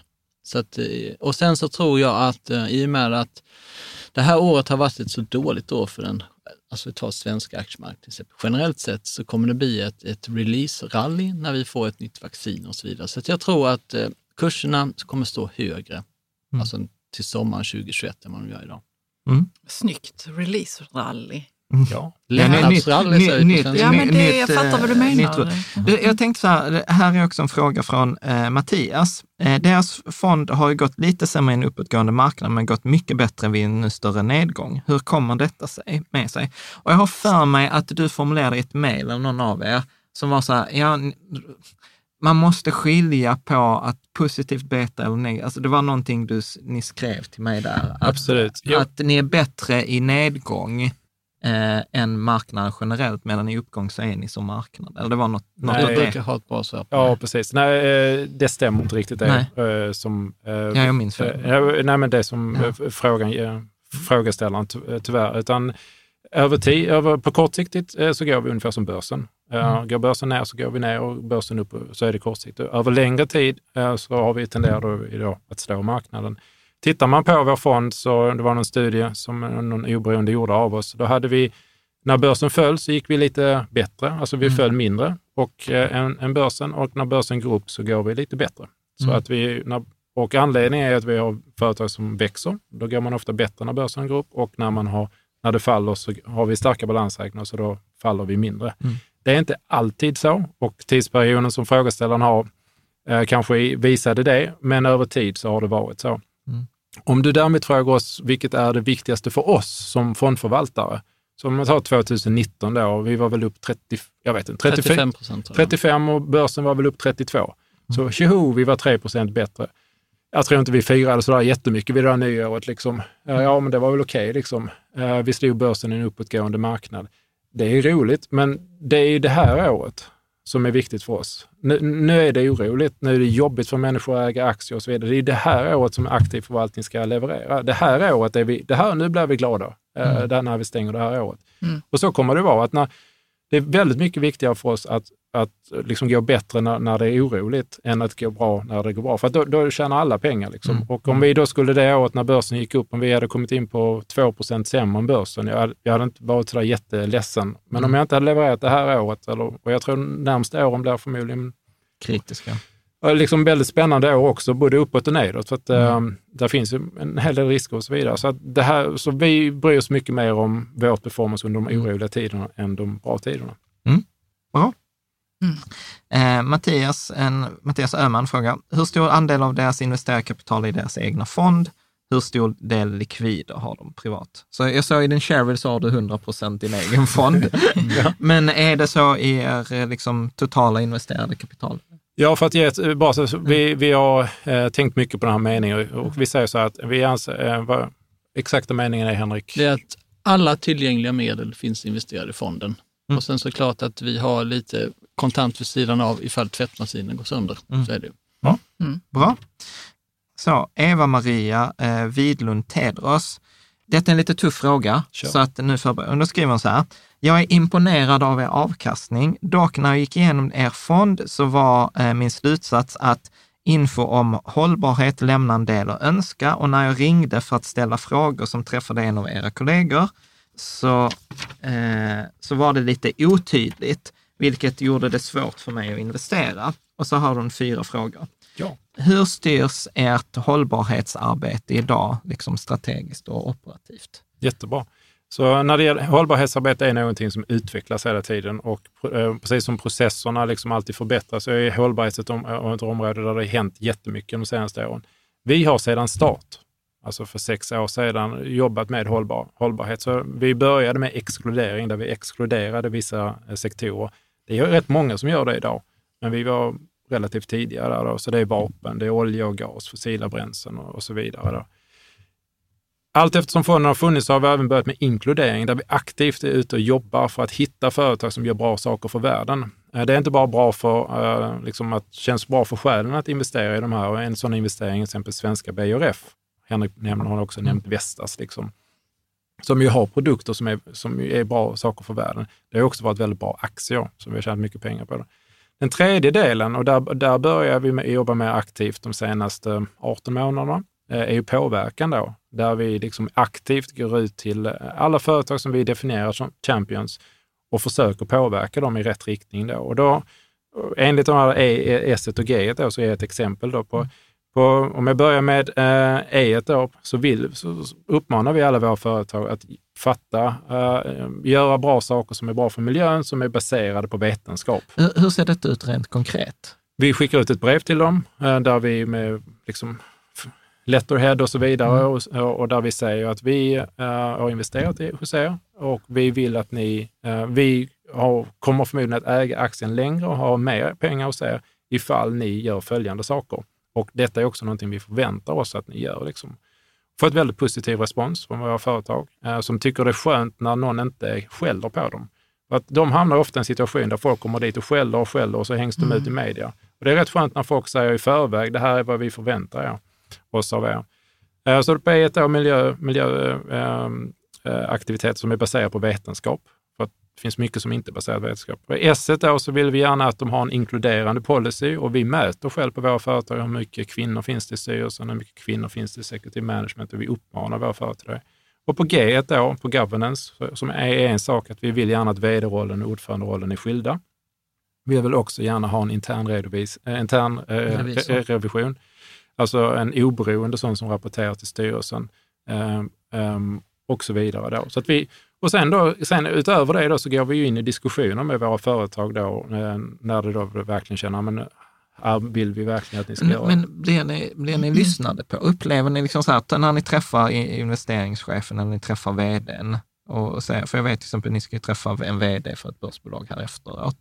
Så att, eh, och sen så tror jag att eh, i och med att det här året har varit ett så dåligt år för den, alltså vi tar svenska aktiemarknaden generellt sett så kommer det bli ett, ett release-rally när vi får ett nytt vaccin och så vidare. Så jag tror att eh, kurserna kommer stå högre, mm. alltså till sommaren 2021 än vad de gör idag. Mm. Snyggt, release-rally. Ja, Lättnadsrally säger nytt, Ja, men det, jag fattar vad du menar. Jag tänkte så här, här är också en fråga från eh, Mattias. Eh, deras fond har ju gått lite sämre i en uppåtgående marknad, men gått mycket bättre vid en större nedgång. Hur kommer detta sig, med sig? Och jag har för mig att du formulerade i ett mejl, eller någon av er, som var så här, ja, man måste skilja på att positivt beta eller negativt. Alltså det var någonting du, ni skrev till mig där. Att, Absolut. Att ni är bättre i nedgång eh, än marknaden generellt, medan i uppgång så är ni som marknad. Eller det var något, något Nej, jag brukar ha ett bra svar Ja, precis. Nej, eh, det stämmer inte riktigt det eh, som... Eh, ja, jag minns det. Nej, men det som ja. frågan, frågeställaren tyvärr, utan över tid, över, på kortsiktigt så går vi ungefär som börsen. Mm. Går börsen ner så går vi ner och börsen upp så är det kortsiktigt. Över längre tid så har vi tenderat att slå marknaden. Tittar man på vår fond, så det var någon studie som någon oberoende gjorde av oss, då hade vi, när börsen föll så gick vi lite bättre, alltså vi mm. föll mindre och, äh, än, än börsen och när börsen går upp så går vi lite bättre. Så mm. att vi, när, och anledningen är att vi har företag som växer, då går man ofta bättre när börsen går upp och när, man har, när det faller så har vi starka balansräkningar så då faller vi mindre. Mm. Det är inte alltid så och tidsperioden som frågeställaren har eh, kanske visade det, men över tid så har det varit så. Om du därmed frågar oss, vilket är det viktigaste för oss som fondförvaltare? Så om man tar 2019 då, vi var väl upp 30, jag vet inte, 35 procent. 35 och börsen var väl upp 32. Mm. Så tjoho, vi var 3 procent bättre. Jag tror inte vi firade sådär jättemycket vid det här nyåret. Liksom. Ja, men det var väl okej. Okay, liksom. Vi slog börsen i en uppåtgående marknad. Det är roligt, men det är ju det här året som är viktigt för oss. Nu, nu, är det oroligt, nu är det jobbigt för människor att äga aktier och så vidare. Det är det här året som aktiv förvaltning ska leverera. Det här året är vi, det här, nu blir vi glada, eh, mm. där när vi stänger det här året. Mm. Och så kommer det vara att när, det är väldigt mycket viktigare för oss att, att liksom gå bättre när, när det är oroligt än att gå bra när det går bra. För då, då tjänar alla pengar. Liksom. Mm. Och om vi då skulle det året när börsen gick upp, om vi hade kommit in på 2 sämre än börsen, jag hade, jag hade inte varit sådär jätteledsen. Men mm. om jag inte hade levererat det här året, eller, och jag tror närmsta åren blir förmodligen kritiska liksom väldigt spännande år också, både uppåt och nedåt. För att, mm. äh, där finns en hel del risker och så vidare. Så, att det här, så vi bryr oss mycket mer om vårt performance under de mm. oroliga tiderna än de bra tiderna. Mm. Bra. Mm. Eh, Mattias, en, Mattias Öhman frågar, hur stor andel av deras investerade kapital i deras egna fond? Hur stor del likvider har de privat? Så jag såg i din Shareville så har du 100 procent din egen fond. ja. Men är det så i er liksom, totala investerade kapital? Ja, för att ge ett bra så, vi, vi har eh, tänkt mycket på den här meningen och vi säger så att vi anser, eh, vad exakta meningen är Henrik? Det är att alla tillgängliga medel finns investerade i fonden. Mm. Och sen så klart att vi har lite kontant vid sidan av ifall tvättmaskinen går sönder. Mm. Så är det. Ja. Mm. Bra. Så, Eva-Maria eh, Widlund Tedros. Detta är en lite tuff fråga, sure. så att nu förbereder Då skriver hon så här. Jag är imponerad av er avkastning. Dock när jag gick igenom er fond så var eh, min slutsats att info om hållbarhet lämnar en del att önska och när jag ringde för att ställa frågor som träffade en av era kollegor så, eh, så var det lite otydligt, vilket gjorde det svårt för mig att investera. Och så har hon fyra frågor. Ja. Hur styrs ert hållbarhetsarbete idag, liksom strategiskt och operativt? Jättebra. Så när det gäller hållbarhetsarbete är någonting som utvecklas hela tiden och eh, precis som processerna liksom alltid förbättras så är hållbarhet ett, om, eh, ett område där det har hänt jättemycket de senaste åren. Vi har sedan start, alltså för sex år sedan, jobbat med hållbar, hållbarhet. Så vi började med exkludering där vi exkluderade vissa eh, sektorer. Det är rätt många som gör det idag, men vi var relativt tidiga där då, så det är vapen, det är olja och gas, fossila bränslen och, och så vidare. Då. Allt eftersom fonden har funnits har vi även börjat med inkludering, där vi aktivt är ute och jobbar för att hitta företag som gör bra saker för världen. Eh, det är inte bara bra för, eh, liksom att känns bra för själen att investera i de här. En sån investering är exempel svenska BRF. Henrik nämner, har också nämnt Vestas, liksom, som ju har produkter som är, som är bra saker för världen. Det har också varit väldigt bra aktier som vi har tjänat mycket pengar på. Den tredje delen, och där, där börjar vi med, jobba mer aktivt de senaste 18 månaderna, eh, är ju påverkan då där vi liksom aktivt går ut till eh, alla företag som vi definierar som champions och försöker påverka dem i rätt riktning. Då. Och då, enligt de här E, S och G då, så är ett exempel då på, på, om jag börjar med eh, E då, så, vill, så uppmanar vi alla våra företag att fatta, eh, göra bra saker som är bra för miljön, som är baserade på vetenskap. Hur, hur ser detta ut rent konkret? Vi skickar ut ett brev till dem eh, där vi med liksom, letterhead och så vidare mm. och, och, där vi säger att vi uh, har investerat i, hos er och vi vill att ni, uh, vi har, kommer förmodligen att äga aktien längre och ha mer pengar hos er ifall ni gör följande saker. Och detta är också någonting vi förväntar oss att ni gör. Liksom. Får ett väldigt positiv respons från våra företag uh, som tycker det är skönt när någon inte skäller på dem. För att de hamnar ofta i en situation där folk kommer dit och skäller och skäller och så hängs de mm. ut i media. Och det är rätt skönt när folk säger i förväg, det här är vad vi förväntar er oss av er. Eh, så på ett miljö, miljöaktiviteter ehm, som är baserade på vetenskap. För det finns mycket som inte är baserat på vetenskap. På S då så vill vi gärna att de har en inkluderande policy och vi mäter själv på våra företag hur mycket kvinnor finns det i styrelsen, hur mycket kvinnor finns det i executive management och vi uppmanar våra företag det. Och på G då, på governance, som är en sak att vi vill gärna att vd-rollen och ordföranderollen är skilda. Vi vill också gärna ha en intern, redovis, eh, intern eh, revision Alltså en oberoende sån som rapporterar till styrelsen um, um, och så vidare. Då. Så att vi, och sen, då, sen utöver det då, så går vi in i diskussioner med våra företag då, eh, när det då verkligen känner, men vill vi verkligen att ni ska men, göra? Men blir ni, blir ni lyssnade på? Upplever ni liksom så att när ni träffar investeringschefen eller ni träffar vdn, och så, för jag vet till exempel att ni ska träffa en vd för ett börsbolag här efteråt.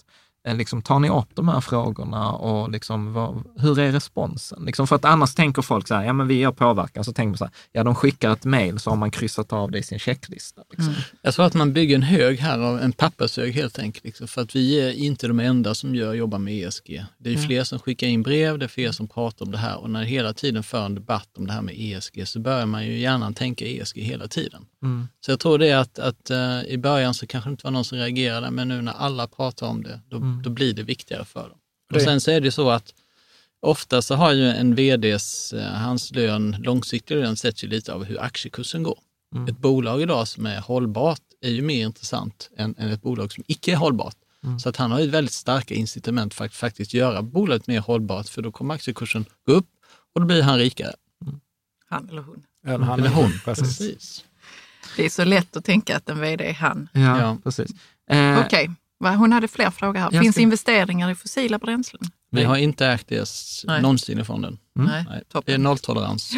Eh, liksom, tar ni upp de här frågorna och liksom, vad, hur är responsen? Liksom, för att annars tänker folk så här, ja men vi gör påverkan, så tänker man så här, ja de skickar ett mejl så har man kryssat av det i sin checklista. Liksom. Mm. Jag tror att man bygger en hög här, en pappershög helt enkelt, liksom, för att vi är inte de enda som gör, jobbar med ESG. Det är mm. fler som skickar in brev, det är fler som pratar om det här och när hela tiden för en debatt om det här med ESG så börjar man ju gärna tänka ESG hela tiden. Mm. Så jag tror det att, att uh, i början så kanske det inte var någon som reagerade, men nu när alla pratar om det, då, mm. då blir det viktigare för dem. Och sen så är det så att ofta så har ju en vds, uh, hans lön, långsiktig lön sätts ju lite av hur aktiekursen går. Mm. Ett bolag idag som är hållbart är ju mer intressant än, än ett bolag som icke är hållbart. Mm. Så att han har ju väldigt starka incitament för att faktiskt göra bolaget mer hållbart, för då kommer aktiekursen gå upp och då blir han rikare. Mm. Han eller hon. Eller han eller hon, precis. precis. Det är så lätt att tänka att en vd är han. Ja, ja. precis. Eh, Okej, okay. Hon hade fler frågor här. Finns ska... investeringar i fossila bränslen? Vi har inte ägt det någonsin i fonden. Mm. Nej, Nej. Det är nolltolerans.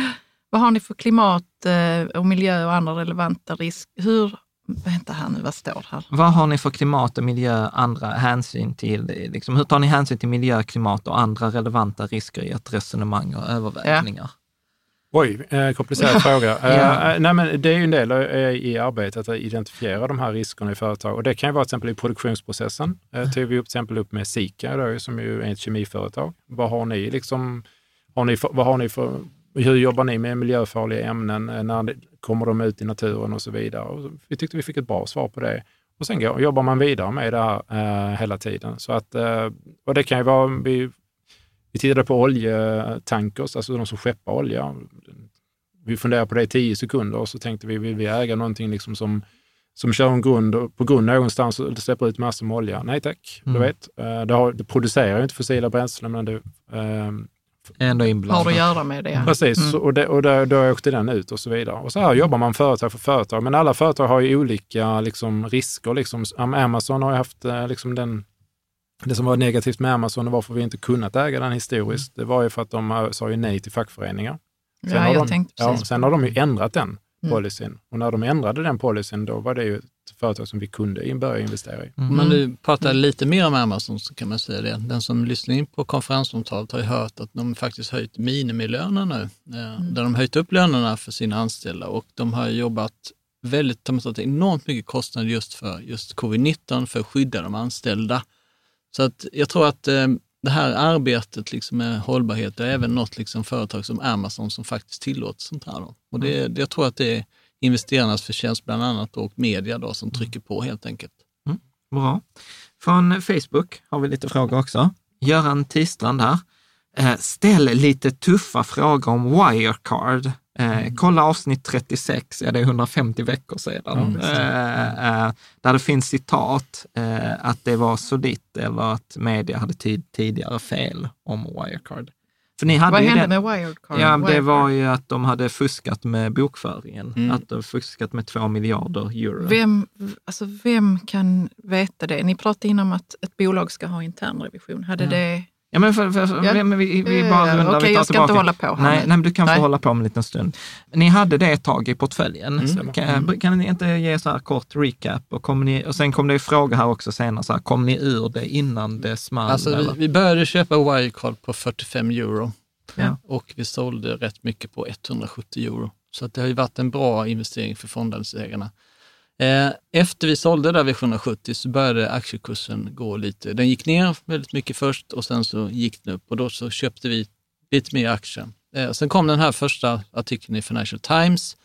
Vad har ni för klimat eh, och miljö och andra relevanta risker? Hur Vänta här nu, vad står här? Vad har ni för klimat och miljö, andra hänsyn till? Liksom, hur tar ni hänsyn till miljö, klimat och andra relevanta risker i ert resonemang och övervägningar? Ja. Oj, eh, komplicerad fråga. ja. eh, nej, men det är ju en del eh, i arbetet att identifiera de här riskerna i företag. Och det kan ju vara till exempel i produktionsprocessen. Eh, tog vi upp, till exempel upp med Sika då, som ju är ett kemiföretag. Vad har ni liksom, har ni, vad har ni för, hur jobbar ni med miljöfarliga ämnen? Eh, när kommer de ut i naturen och så vidare? Och vi tyckte vi fick ett bra svar på det. Och sen går, jobbar man vidare med det här eh, hela tiden. Så att, eh, och det kan ju vara, vi, vi tittade på oljetankers, alltså de som skeppar olja. Vi funderade på det i tio sekunder och så tänkte vi, vill vi äga någonting liksom som, som kör en grund, på grund någonstans och släpper ut massor med olja? Nej tack, mm. du vet. Eh, det, har, det producerar ju inte fossila bränslen, men det, eh, ändå. Har att göra med det. Precis, mm. och, det, och då, då åkte den ut och så vidare. Och så här jobbar man företag för företag, men alla företag har ju olika liksom, risker. Liksom. Amazon har ju haft eh, liksom, den det som var negativt med Amazon och varför vi inte kunnat äga den historiskt, det var ju för att de sa ju nej till fackföreningar. Sen, ja, har, de, ja, sen har de ju ändrat den mm. policyn. Och när de ändrade den policyn, då var det ju ett företag som vi kunde börja investera i. Mm. Men du pratar lite mer om Amazon så kan man säga det. Den som lyssnar in på konferensomtalet har ju hört att de faktiskt höjt minimilöner nu. Eh, mm. Där de höjt upp lönerna för sina anställda och de har jobbat väldigt, de har tagit enormt mycket kostnader just för just covid-19 för att skydda de anställda. Så att jag tror att eh, det här arbetet liksom med hållbarhet är även något liksom företag som Amazon som faktiskt tillåter sånt här. Då. Och det, mm. jag tror att det är investerarnas förtjänst bland annat och media då, som trycker på helt enkelt. Mm, bra. Från Facebook har vi lite frågor också. Göran Tistrand här. Eh, ställ lite tuffa frågor om Wirecard. Eh, mm. kolla avsnitt 36, ja det är 150 veckor sedan, mm. eh, eh, där det finns citat eh, att det var solitt eller att media hade tid, tidigare fel om Wirecard. För ni hade Vad hände den, med Wirecard? Ja, Wirecard. det var ju att de hade fuskat med bokföringen. Mm. Att de fuskat med två miljarder euro. Vem, alltså vem kan veta det? Ni pratade innan om att ett bolag ska ha internrevision. Hade ja. det Ja, men för, för, för, ja. vi, vi bara rundar, Okej, jag ska tillbaka. inte hålla på här nej, nej, du kan nej. få hålla på om en liten stund. Ni hade det ett tag i portföljen. Mm. Kan, mm. kan, ni inte ge så här kort recap? Och, kom ni, och sen kom det en fråga här också senare, så här, kom ni ur det innan det small? Alltså, vi, vi, började köpa Wirecard på 45 euro ja. och vi sålde rätt mycket på 170 euro. Så att det har ju varit en bra investering för fondandelsägarna. Eh, efter vi sålde där vid 770 så började aktiekursen gå lite. Den gick ner väldigt mycket först och sen så gick den upp och då så köpte vi lite mer aktier. Eh, sen kom den här första artikeln i Financial Times.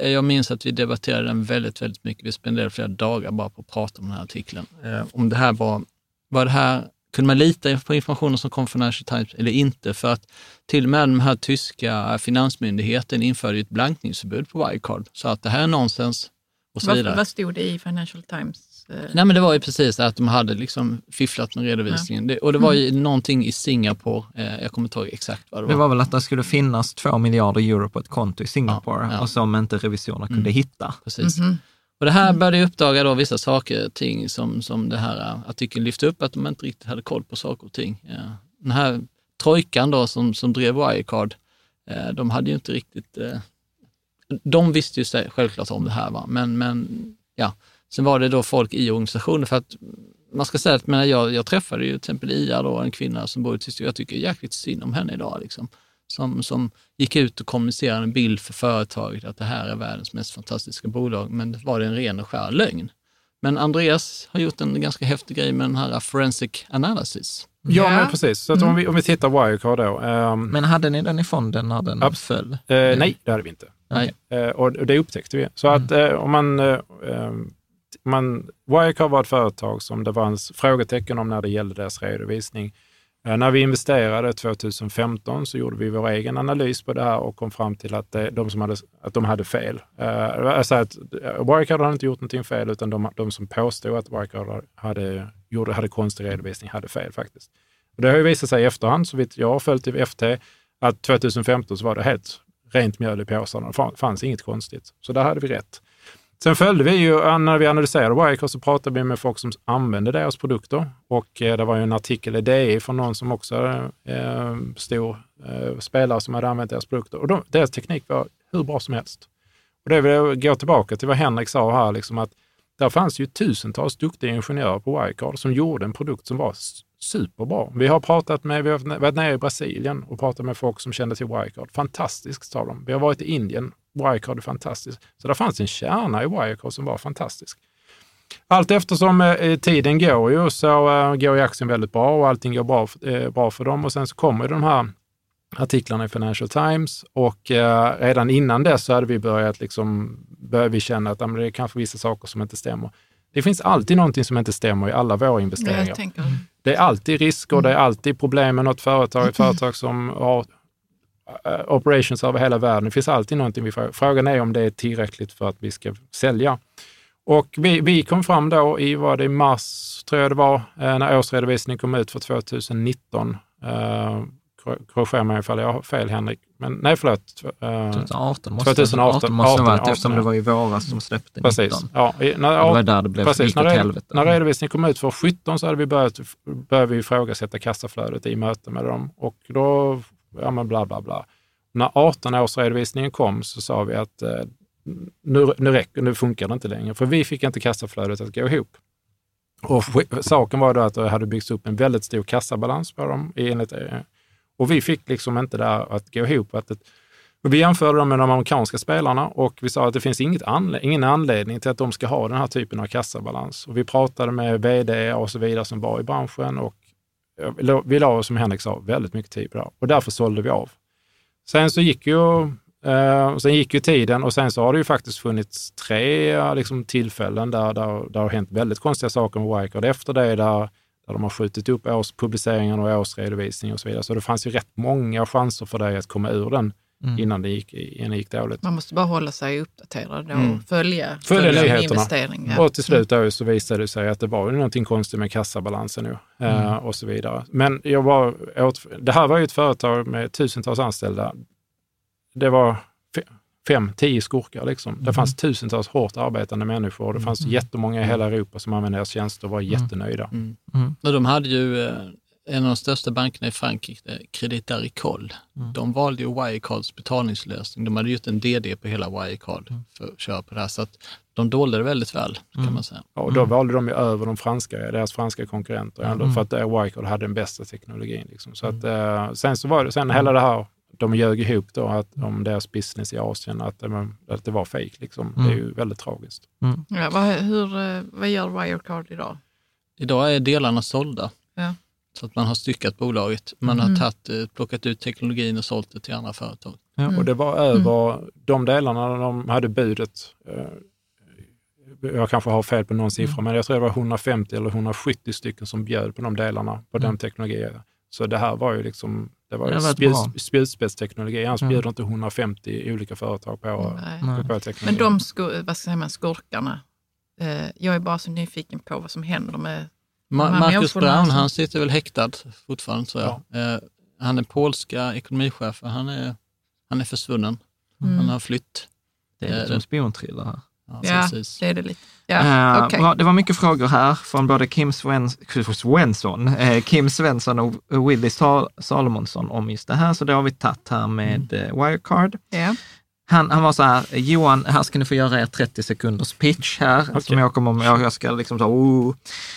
Eh, jag minns att vi debatterade den väldigt, väldigt mycket. Vi spenderade flera dagar bara på att prata om den här artikeln. Om det här var, var det här, kunde man lita på informationen som kom från Financial Times eller inte? För att till och med den här tyska finansmyndigheten införde ett blankningsförbud på Wirecard. Så att det här är nonsens och så vad, vidare. Vad stod det i Financial Times? Eh? Nej, men det var ju precis att de hade liksom fifflat med redovisningen. Ja. Det, och det var ju mm. någonting i Singapore, eh, jag kommer inte ihåg exakt vad det var. Det var väl att det skulle finnas två miljarder euro på ett konto i Singapore ja, ja. och som inte revisorerna kunde mm. hitta. Precis. Mm -hmm. Och det här började uppdaga då vissa saker och ting som, som det här eh, artikeln lyfte upp, att de inte riktigt hade koll på saker och ting. Ja. Den här trojkan då som, som drev Wirecard, eh, de hade ju inte riktigt eh, de visste ju självklart om det här, va? Men, men ja. Sen var det då folk i organisationen, för att man ska säga att men jag, jag träffade ju till exempel Ia, då, en kvinna som bor i Tyskland. Jag tycker jäkligt synd om henne idag. Liksom. Som, som gick ut och kommunicerade en bild för företaget att det här är världens mest fantastiska bolag, men var det en ren och skär lögn. Men Andreas har gjort en ganska häftig grej med den här forensic analysis. Ja, men precis. Så mm. om, vi, om vi tittar Wirecard då. Um, men hade ni den i fonden när den ab- föll? Uh, nej, det hade vi inte. Nej. Uh, och det upptäckte vi. Så att uh, om man, um, man... Wirecard var ett företag som det var en frågetecken om när det gällde deras redovisning. Eh, när vi investerade 2015 så gjorde vi vår egen analys på det här och kom fram till att, de, som hade, att de hade fel. Alltså att eh, Wirecard hade inte gjort någonting fel, utan de, de som påstod att Wirecard hade, gjorde, hade konstig redovisning hade fel faktiskt. Och det har ju visat sig i efterhand, så vitt jag har följt i FT, att 2015 så var det helt rent mjöl i påsarna. Det fanns inget konstigt. Så där hade vi rätt. Sen följde vi ju, när vi analyserade Wirecard så pratade vi med folk som använde deras produkter och eh, det var ju en artikel i DI från någon som också är eh, stor eh, spelare som hade använt deras produkter. Och de, deras teknik var hur bra som helst. Och det vill jag gå tillbaka till vad Henrik sa här, liksom att där fanns ju tusentals duktiga ingenjörer på Wirecard som gjorde en produkt som var superbra. Vi har pratat med, vi har varit nere i Brasilien och pratat med folk som kände till Wirecard. Fantastiskt, sa de. Vi har varit i Indien Wirecard är fantastiskt. Så det fanns en kärna i Wirecard som var fantastisk. Allt eftersom eh, eh, tiden går ju så eh, går ju aktien väldigt bra och allting går bra, bra för dem. Och sen så kommer de här artiklarna i Financial Times och eh, redan innan dess så hade vi börjat liksom, började vi känna att det är kanske vissa saker som inte stämmer. Det finns alltid någonting som inte stämmer i alla våra investeringar. Det är alltid risker, mm. det är alltid problem med något företag, ett företag som har Eh, operations över hela världen. Det finns alltid någonting vi frågar. Frågan är om det är tillräckligt för att vi ska sälja. Och vi, vi kom fram då i, var det i mars, tror jag det var, eh, när årsredovisningen kom ut för 2019. Korrigera mig ifall jag har fel Henrik. Men nej, förlåt. Uh, 2018 måste, 2018 måste 18, 18, varit, eftersom det var i våras som släppte 19. Precis. Ja, när, det var där det blev precis, när, helvete. när redovisningen kom ut för 17 så hade vi börjat, börjat vi ifrågasätta kassaflödet i möte med dem. Och då ja men bla bla bla. När 18-årsredovisningen kom så sa vi att eh, nu, nu, räcker, nu funkar det inte längre, för vi fick inte kassaflödet att gå ihop. Och saken var då att det hade byggts upp en väldigt stor kassabalans på dem. Enligt, eh, och vi fick liksom inte det att gå ihop. Att det, vi jämförde dem med de amerikanska spelarna och vi sa att det finns inget anle ingen anledning till att de ska ha den här typen av kassabalans. Och vi pratade med vd och så vidare som var i branschen och vi la, som Henrik sa, väldigt mycket tid på det och därför sålde vi av. Sen så gick ju, eh, sen gick ju tiden och sen så har det ju faktiskt funnits tre liksom, tillfällen där, där, där har hänt väldigt konstiga saker med Wirecard efter det, där, där de har skjutit upp årspubliceringen och årsredovisning och så vidare. Så det fanns ju rätt många chanser för dig att komma ur den mm. innan, det gick, innan det gick dåligt. Man måste bara hålla sig uppdaterad och mm. följa, följa, följa investeringar. Och till slut då så visade det sig att det var ju någonting konstigt med kassabalansen nu, mm. uh, och så vidare. Men jag var åt, det här var ju ett företag med tusentals anställda. Det var fem, tio skurkar. Liksom. Mm. Det fanns tusentals hårt arbetande människor. Det fanns mm. jättemånga i hela Europa som använde deras tjänster och var mm. jättenöjda. Mm. Mm. de hade ju eh, en av de största bankerna i Frankrike, Credit Agricole, mm. de valde ju Wirecards betalningslösning. De hade gjort en DD på hela Wirecard mm. för att köra på det här. Så att de dolde det väldigt väl, kan mm. man säga. Ja, och då mm. valde de ju över de franska, deras franska konkurrenter, ändå, mm. för att Wirecard hade den bästa teknologin. Liksom. Så att, eh, sen så var det, sen hela det här, de ljög ihop då att, om deras business i Asien, att, att det var fejk. Liksom. Det är ju väldigt tragiskt. Ja, vad, hur, eh, vad gör Wirecard idag? Idag är delarna sålda. Ja. Så att man har styckat bolaget. Man har mm. tagit, eh, plockat ut teknologin och sålt det till andra företag. Ja, och det var över mm. de delarna de hade budet. Eh, jag kanske har fel på någon siffra, mm. men jag tror det var 150 eller 170 stycken som bjöd på de delarna på den mm. teknologin. Så det här var ju liksom det var, var spjutspetsteknologi. Han bjuder inte 150 olika företag på, Nej. på teknologi. Men de skur, vad säger man, skurkarna, eh, jag är bara så nyfiken på vad som händer med Ma Marcus Brown, han sitter väl häktad fortfarande tror jag. Ja. Eh, han är polska ekonomichef, han är, han är försvunnen. Mm. Han har flytt. Det är lite som spionthriller här. Ja, ja det är det lite. Ja, uh, okay. Det var mycket frågor här från både Kim Svensson, eh, Kim Svensson och Willy Sal Salomonsson om just det här, så det har vi tagit här med mm. eh, Wirecard. Yeah. Han, han var så här, Johan, här ska ni få göra er 30 sekunders pitch här, okay. som jag kommer jag, jag ska liksom så, oh.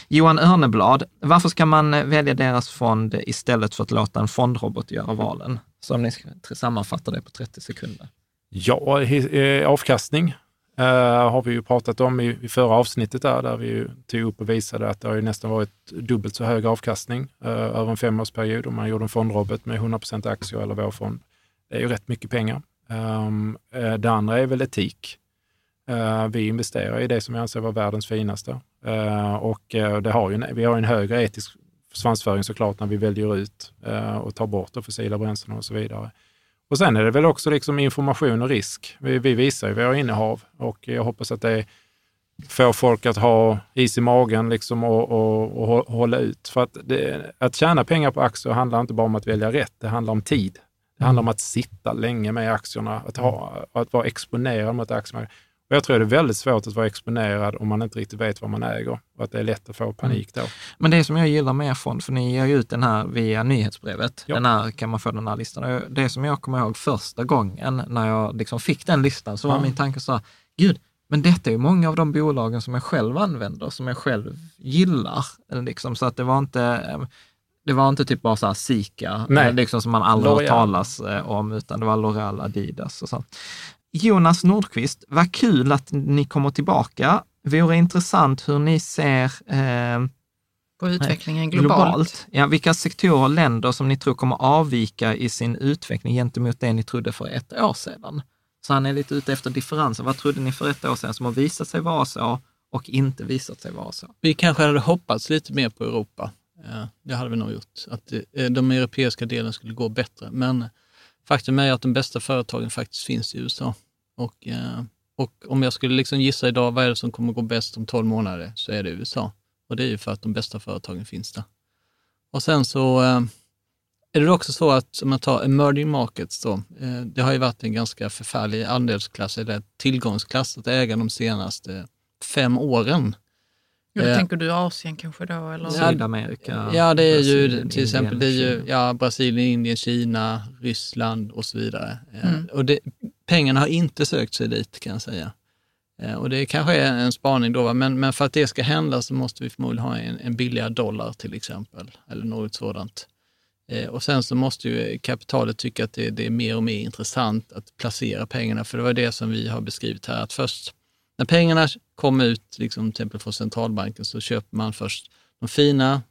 Johan Örneblad, varför ska man välja deras fond istället för att låta en fondrobot göra valen? Så om ni ska sammanfatta det på 30 sekunder. Ja, eh, avkastning uh, har vi ju pratat om i, i förra avsnittet där, där vi tog upp och visade att det har ju nästan varit dubbelt så hög avkastning uh, över en femårsperiod om man gjorde en fondrobot med 100% aktier eller vår fond. Det är ju rätt mycket pengar. Um, det andra är väl etik. Uh, vi investerar i det som vi anser vara världens finaste. Uh, och uh, det har ju, vi har en högre etisk svansföring såklart när vi väljer ut och tar bort de fossila bränslen och så vidare. Och sen är det väl också liksom information och risk. Vi, vi visar ju våra innehav och jag hoppas att det får folk att ha is i magen liksom och, och, och hålla ut. För att, det, att tjäna pengar på aktier handlar inte bara om att välja rätt, det handlar om tid. Det handlar om att sitta länge med aktierna, att, ha, att vara exponerad mot aktierna. Och jag tror det är väldigt svårt att vara exponerad om man inte riktigt vet vad man äger och att det är lätt att få panik då. Men det som jag gillar med er fond, för ni ger ju ut den här via nyhetsbrevet, ja. den här kan man få den här listan. Det som jag kommer ihåg första gången när jag liksom fick den listan så var ja. min tanke så här, gud, men detta är ju många av de bolagen som jag själv använder, som jag själv gillar. Liksom, så att det var inte, det var inte typ bara så här Sika, liksom som man aldrig har talas eh, om, utan det var L'Oreal, Adidas och sånt. Jonas Nordqvist, vad kul att ni kommer tillbaka. Vore intressant hur ni ser eh, på utvecklingen globalt. globalt. Ja, vilka sektorer och länder som ni tror kommer avvika i sin utveckling gentemot det ni trodde för ett år sedan. Så han är lite ute efter differensen. Vad trodde ni för ett år sedan som har visat sig vara så och inte visat sig vara så? Vi kanske hade hoppats lite mer på Europa. Det hade vi nog gjort. Att eh, de europeiska delen skulle gå bättre. Men faktum är att de bästa företagen faktiskt finns i USA. Och, eh, och om jag skulle liksom gissa idag, vad är det som kommer gå bäst om 12 månader, så är det USA. Och det är ju för att de bästa företagen finns där. Och sen så eh, är det också så att, om man tar emerging markets då, det har ju varit en ganska förfärlig andelsklass, eller tillgångsklass att äga de senaste fem åren. Ja, då eh, tänker du Asien kanske då? Eller? Sydamerika? Ja, det är ju Brasilien, till exempel det är ju, ja, Brasilien, Indien, Kina, Ryssland och så vidare. Eh, mm. Och det, pengarna har inte sökt sig dit kan jag säga. Eh, och det kanske är en spaning då, men, men för att det ska hända så måste vi förmodligen ha en, en billigare dollar till exempel, eller något sådant. Eh, och sen så måste ju kapitalet tycka att det, det, är mer och mer intressant att placera pengarna, för det var det som vi har beskrivit här, att först när pengarna kom ut, liksom, till exempel från centralbanken, så köper man först de fina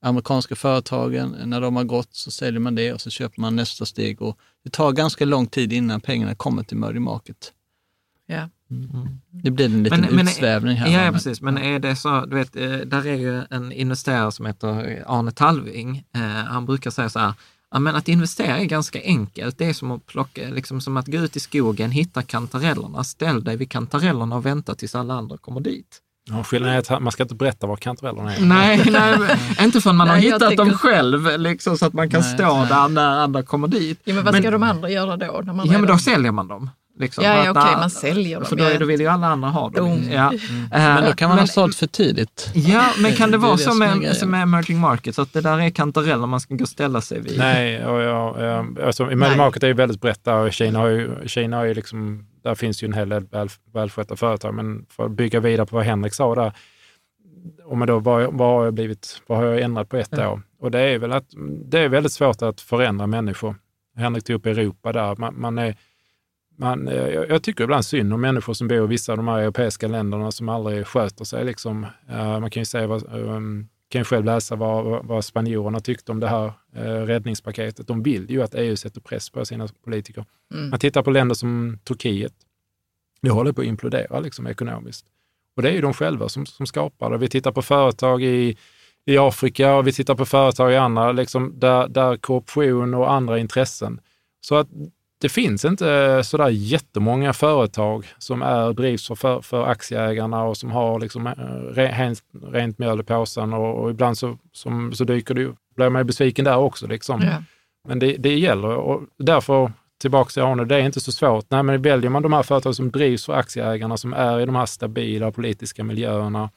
amerikanska företagen. När de har gått så säljer man det och så köper man nästa steg. Och det tar ganska lång tid innan pengarna kommer till emerging market. Ja. Mm. Det blir en liten men, utsvävning här. Ja, ja, precis. Men är det så, du vet, eh, där är ju en investerare som heter Arne Talving. Eh, han brukar säga så här, Ja, men att investera är ganska enkelt. Det är som att, plocka, liksom som att gå ut i skogen, hitta kantarellerna, ställ dig vid kantarellerna och vänta tills alla andra kommer dit. Ja, skillnaden är att man ska inte berätta var kantarellerna är. Nej, nej inte förrän man har hittat tänker... dem själv, liksom, så att man kan nej, stå nej. där när andra kommer dit. Ja, men vad ska men, de andra göra då? När man ja, men då säljer man dem. Liksom, ja, ja okej, okay, man säljer dem. För då, då vill ju alla andra ha dem. Mm. Ja. Mm. men då kan man men, ha sålt för tidigt. Ja, men kan det, det vara det så med, som med emerging markets, att det där är kantareller man ska gå och ställa sig vid? Nej, och ja, alltså, emerging market är ju väldigt brett där och Kina har ju, Kina har ju liksom, där finns ju en hel del väl, välskötta företag, men för att bygga vidare på vad Henrik sa där, om då, vad, vad, har jag blivit, vad har jag ändrat på ett ja. år? Och det är väl att det är väldigt svårt att förändra människor. Henrik tog upp Europa där. Man, man är, man, eh, jag tycker ibland synd om människor som bor i vissa av de här europeiska länderna som aldrig sköter sig. Liksom. Uh, man kan ju säga vad, um, kan själv läsa vad, vad spanjorerna tyckte om det här uh, räddningspaketet. De vill ju att EU sätter press på sina politiker. Mm. Man tittar på länder som Turkiet. Det håller på att implodera liksom, ekonomiskt. Och det är ju de själva som, som skapar det. Vi tittar på företag i, i Afrika och vi tittar på företag i andra, liksom, där, där korruption och andra intressen. Så att det finns inte sådär jättemånga företag som är, drivs för, för aktieägarna och som har liksom eh, rent, rent mjöl i påsen och, och ibland så, som, så dyker det, blir man besviken där också. Liksom. Ja. Men det, det gäller och därför tillbaka till Arne, det är inte så svårt. Nej, men väljer man de här företagen som drivs för aktieägarna, som är i de här stabila politiska miljöerna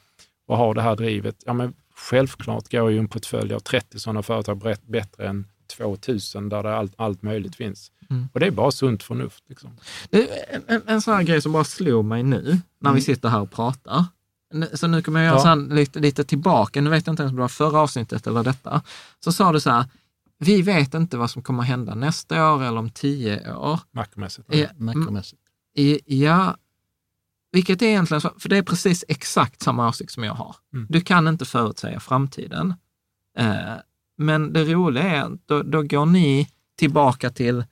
och har det här drivet, ja men självklart går ju en portfölj av 30 sådana företag bättre än 2000 där det allt, allt möjligt finns. Mm. Och det är bara sunt förnuft. Liksom. En, en sån här grej som bara slår mig nu, när mm. vi sitter här och pratar. Så nu kommer jag göra ja. lite, lite tillbaka, nu vet jag inte ens om det var förra avsnittet eller detta. Så sa du så här, vi vet inte vad som kommer hända nästa år eller om tio år. Makromässigt. Ja, makromässigt. Ja, vilket är egentligen, för det är precis exakt samma åsikt som jag har. Mm. Du kan inte förutsäga framtiden. Eh, men det roliga är att då, då går ni tillbaka till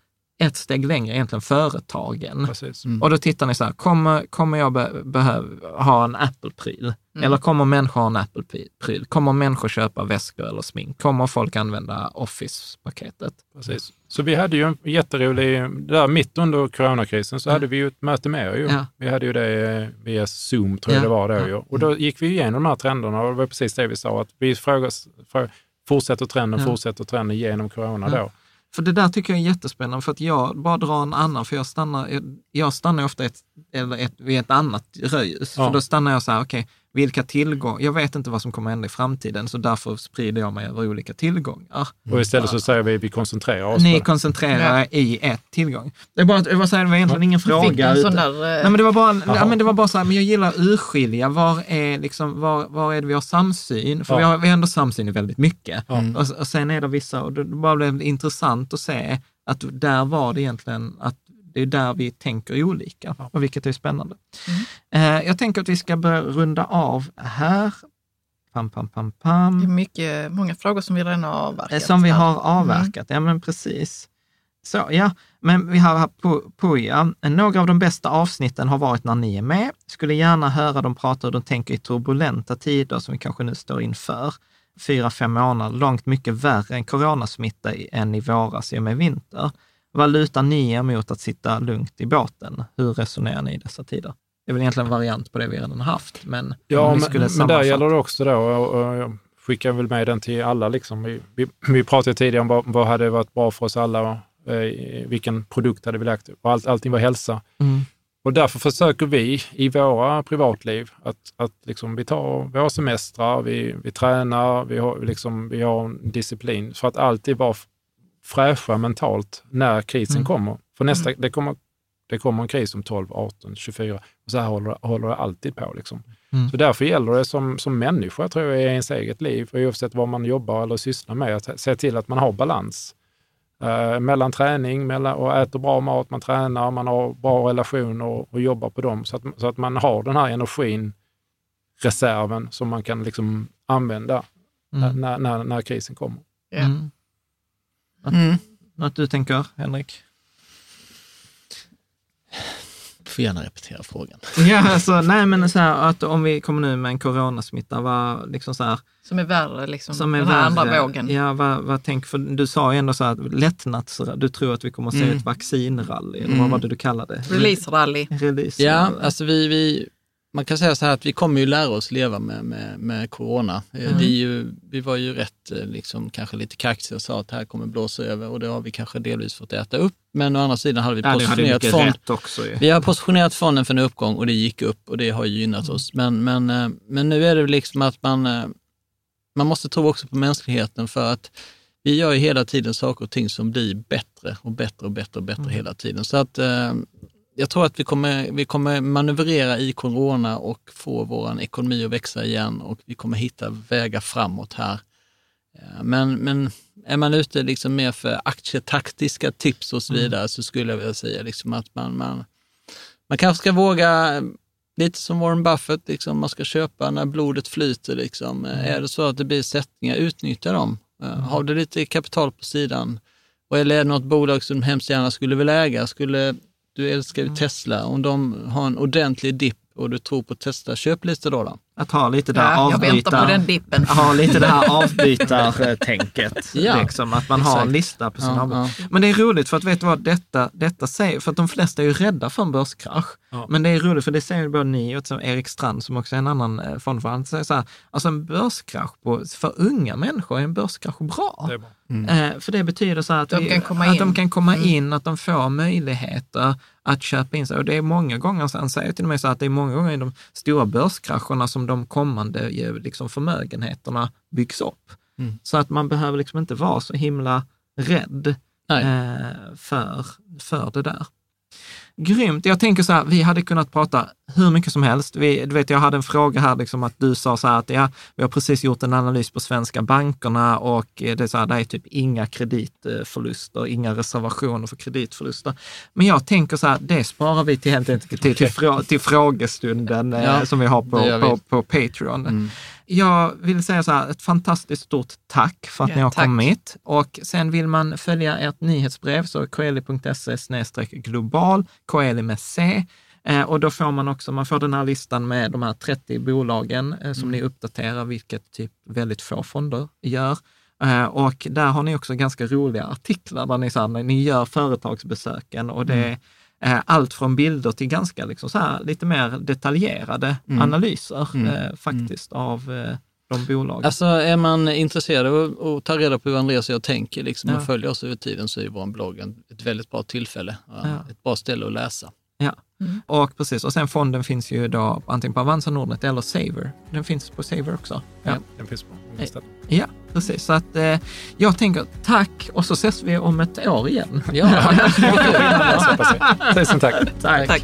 ett steg längre, egentligen företagen. Mm. Och då tittar ni så här, kommer, kommer jag be, behöva ha en Apple-pryl? Mm. Eller kommer människor ha en Apple-pryl? Kommer människor köpa väskor eller smink? Kommer folk använda Office-paketet? Precis. Så vi hade ju en jätterolig, där mitt under coronakrisen så ja. hade vi ju ett möte med er ju. Ja. Vi hade ju det via Zoom, tror jag det var då ju. Och då gick vi igenom de här trenderna och det var precis det vi sa, att vi frågar, frågar fortsätter trenden, fortsätter trenden genom corona då. För det där tycker jag är jättespännande, för att jag bara drar en annan, för jag stannar, jag stannar ofta ett, eller ett, vid ett annat rödljus. Ja. För då stannar jag så här, okej, okay, vilka tillgångar, jag vet inte vad som kommer hända i framtiden, så därför sprider jag mig över olika tillgångar. Och istället så säger vi, vi koncentrerar oss Ni koncentrerar ja. i ett tillgång. Det, är bara, jag bara säga, det var egentligen ingen fråga. Utan, där, nej, men det var bara, ja, men det var bara så här, men jag gillar att urskilja, var är, liksom, var, var är det vi har samsyn? För ja. vi, har, vi har ändå samsyn i väldigt mycket. Mm. Och, och sen är det vissa, och det bara blev intressant att se att där var det egentligen att det är där vi tänker olika, och vilket är spännande. Mm. Eh, jag tänker att vi ska börja runda av här. Pam, pam, pam, pam. Det är mycket, många frågor som vi redan har avverkat. Eh, som vi har avverkat, mm. ja men precis. Så ja, men vi har här på, på ja. Några av de bästa avsnitten har varit när ni är med. Skulle gärna höra dem prata hur de tänker i turbulenta tider som vi kanske nu står inför. Fyra, fem månader, långt mycket värre än coronasmitta än i våras i och med vinter. Vad lutar ni er mot att sitta lugnt i båten? Hur resonerar ni i dessa tider? Det är väl egentligen en variant på det vi redan har haft. Men ja, men, men där gäller det också då, och, och jag skickar väl med den till alla. Liksom. Vi, vi, vi pratade tidigare om vad, vad hade varit bra för oss alla, och, eh, vilken produkt hade vi lagt och allt, Allting var hälsa. Mm. Och därför försöker vi i våra privatliv att, att liksom, vi tar våra semestrar, vi, vi tränar, vi har, liksom, vi har disciplin för att alltid vara fräscha mentalt när krisen mm. kommer. För nästa, mm. det, kommer, det kommer en kris om 12, 18, 24 och så här håller, håller det alltid på. Liksom. Mm. Så därför gäller det som, som människa, tror jag, i ens eget liv, oavsett vad man jobbar eller sysslar med, att se till att man har balans. Eh, mellan träning mellan, och äter bra mat, man tränar, man har bra relationer och, och jobbar på dem. Så att, så att man har den här energin, reserven, som man kan liksom använda mm. när, när, när krisen kommer. Yeah. Mm. Något du tänker, Henrik? Du får gärna repetera frågan. Ja, alltså, nej men så här, att om vi kommer nu med en coronasmitta, vad, liksom så här, Som är värre, liksom, som är den här värre, andra vågen. Ja, vad, vad tänk, för du sa ju ändå så här, lättnads, du tror att vi kommer att se mm. ett vaccinrally, eller vad mm. var det du kallade det? Release-rally. Release ja, alltså vi, vi, man kan säga så här att vi kommer ju lära oss leva med, med, med corona. Eh, mm. Vi, ju, vi var ju rätt, eh, liksom, kanske lite kaxiga och sa att det här kommer blåsa över och det har vi kanske delvis fått äta upp. Men å andra sidan hade vi ja, positionerat fond, också, ja. Vi har positionerat fonden för en uppgång och det gick upp och det har gynnat mm. oss. Men, men, eh, men nu är det liksom att man, man måste tro också på mänskligheten för att vi gör ju hela tiden saker och ting som blir bättre och bättre och bättre och bättre mm. hela tiden. Så att jag tror att vi kommer, vi kommer manövrera i corona och få vår ekonomi att växa igen och vi kommer hitta vägar framåt här. Eh, men, men är man ute liksom mer för aktietaktiska tips och så mm. vidare så skulle jag vilja säga liksom att man, man, man kanske ska våga, lite som Warren Buffett, liksom, man ska köpa när blodet flyter. Liksom. Mm. Är det så att det blir sättningar, utnyttja dem. Eh, mm. Har du lite kapital på sidan och eller är det något bolag som hemskt gärna skulle vilja äga, skulle du älskar ju. Tesla. Om de har en ordentlig dipp och du tror på Tesla, köp lite då. då. Att ha lite där ja, avbytar. Ha lite det här avbytartänket. ja, liksom, att man exakt. har en lista på sin ja, ja, Men det är roligt för att vet du vad detta, detta säger, för att de flesta är ju rädda för en börskrasch. Ja. Men det är roligt för det säger både ni och Erik Strand som också är en annan eh, fondförvaltare, säger så här, alltså en börskrasch på, för unga människor är en börskrasch bra. bra. Mm. Eh, för det betyder så att, de vi, att de kan komma mm. in, att de får möjligheter att köpa in sig. Och det är många gånger, han säger till mig så att det är många gånger i de stora börskrascherna som de kommande liksom, förmögenheterna byggs upp. Mm. Så att man behöver liksom inte vara så himla rädd eh, för, för det där. Grymt. Jag tänker så här, vi hade kunnat prata hur mycket som helst. Vi, du vet, jag hade en fråga här, liksom att du sa så här att ja, vi har precis gjort en analys på svenska bankerna och det är, så här, det är typ inga kreditförluster, inga reservationer för kreditförluster. Men jag tänker så här, det sparar vi till, till, till, till frågestunden ja, eh, som vi har på, på, på Patreon. Mm jag vill säga så här, ett fantastiskt stort tack för att ja, ni har tack. kommit. Och sen vill man följa ert nyhetsbrev så koeli.se global, Koeli med C. Eh, och då får man också, man får den här listan med de här 30 bolagen eh, som mm. ni uppdaterar, vilket typ väldigt få fonder gör. Eh, och där har ni också ganska roliga artiklar där ni, så här, ni gör företagsbesöken och det mm allt från bilder till ganska liksom så här, lite mer detaljerade mm. analyser mm. Eh, faktiskt mm. av eh, de bolagen. Alltså är man intresserad av att ta reda på hur Andreas och jag tänker liksom, ja. och följer oss över tiden så är vår blogg ett väldigt bra tillfälle, ja. ett bra ställe att läsa. Mm. och precis. Och sen fonden finns ju då antingen på Avanza Nordnet eller Saver. Den finns på Saver också. Ja, ja den finns på nästa. Ja, precis. Så att eh, jag tänker tack och så ses vi om ett år igen. Ja, Tusen tack. tack. tack.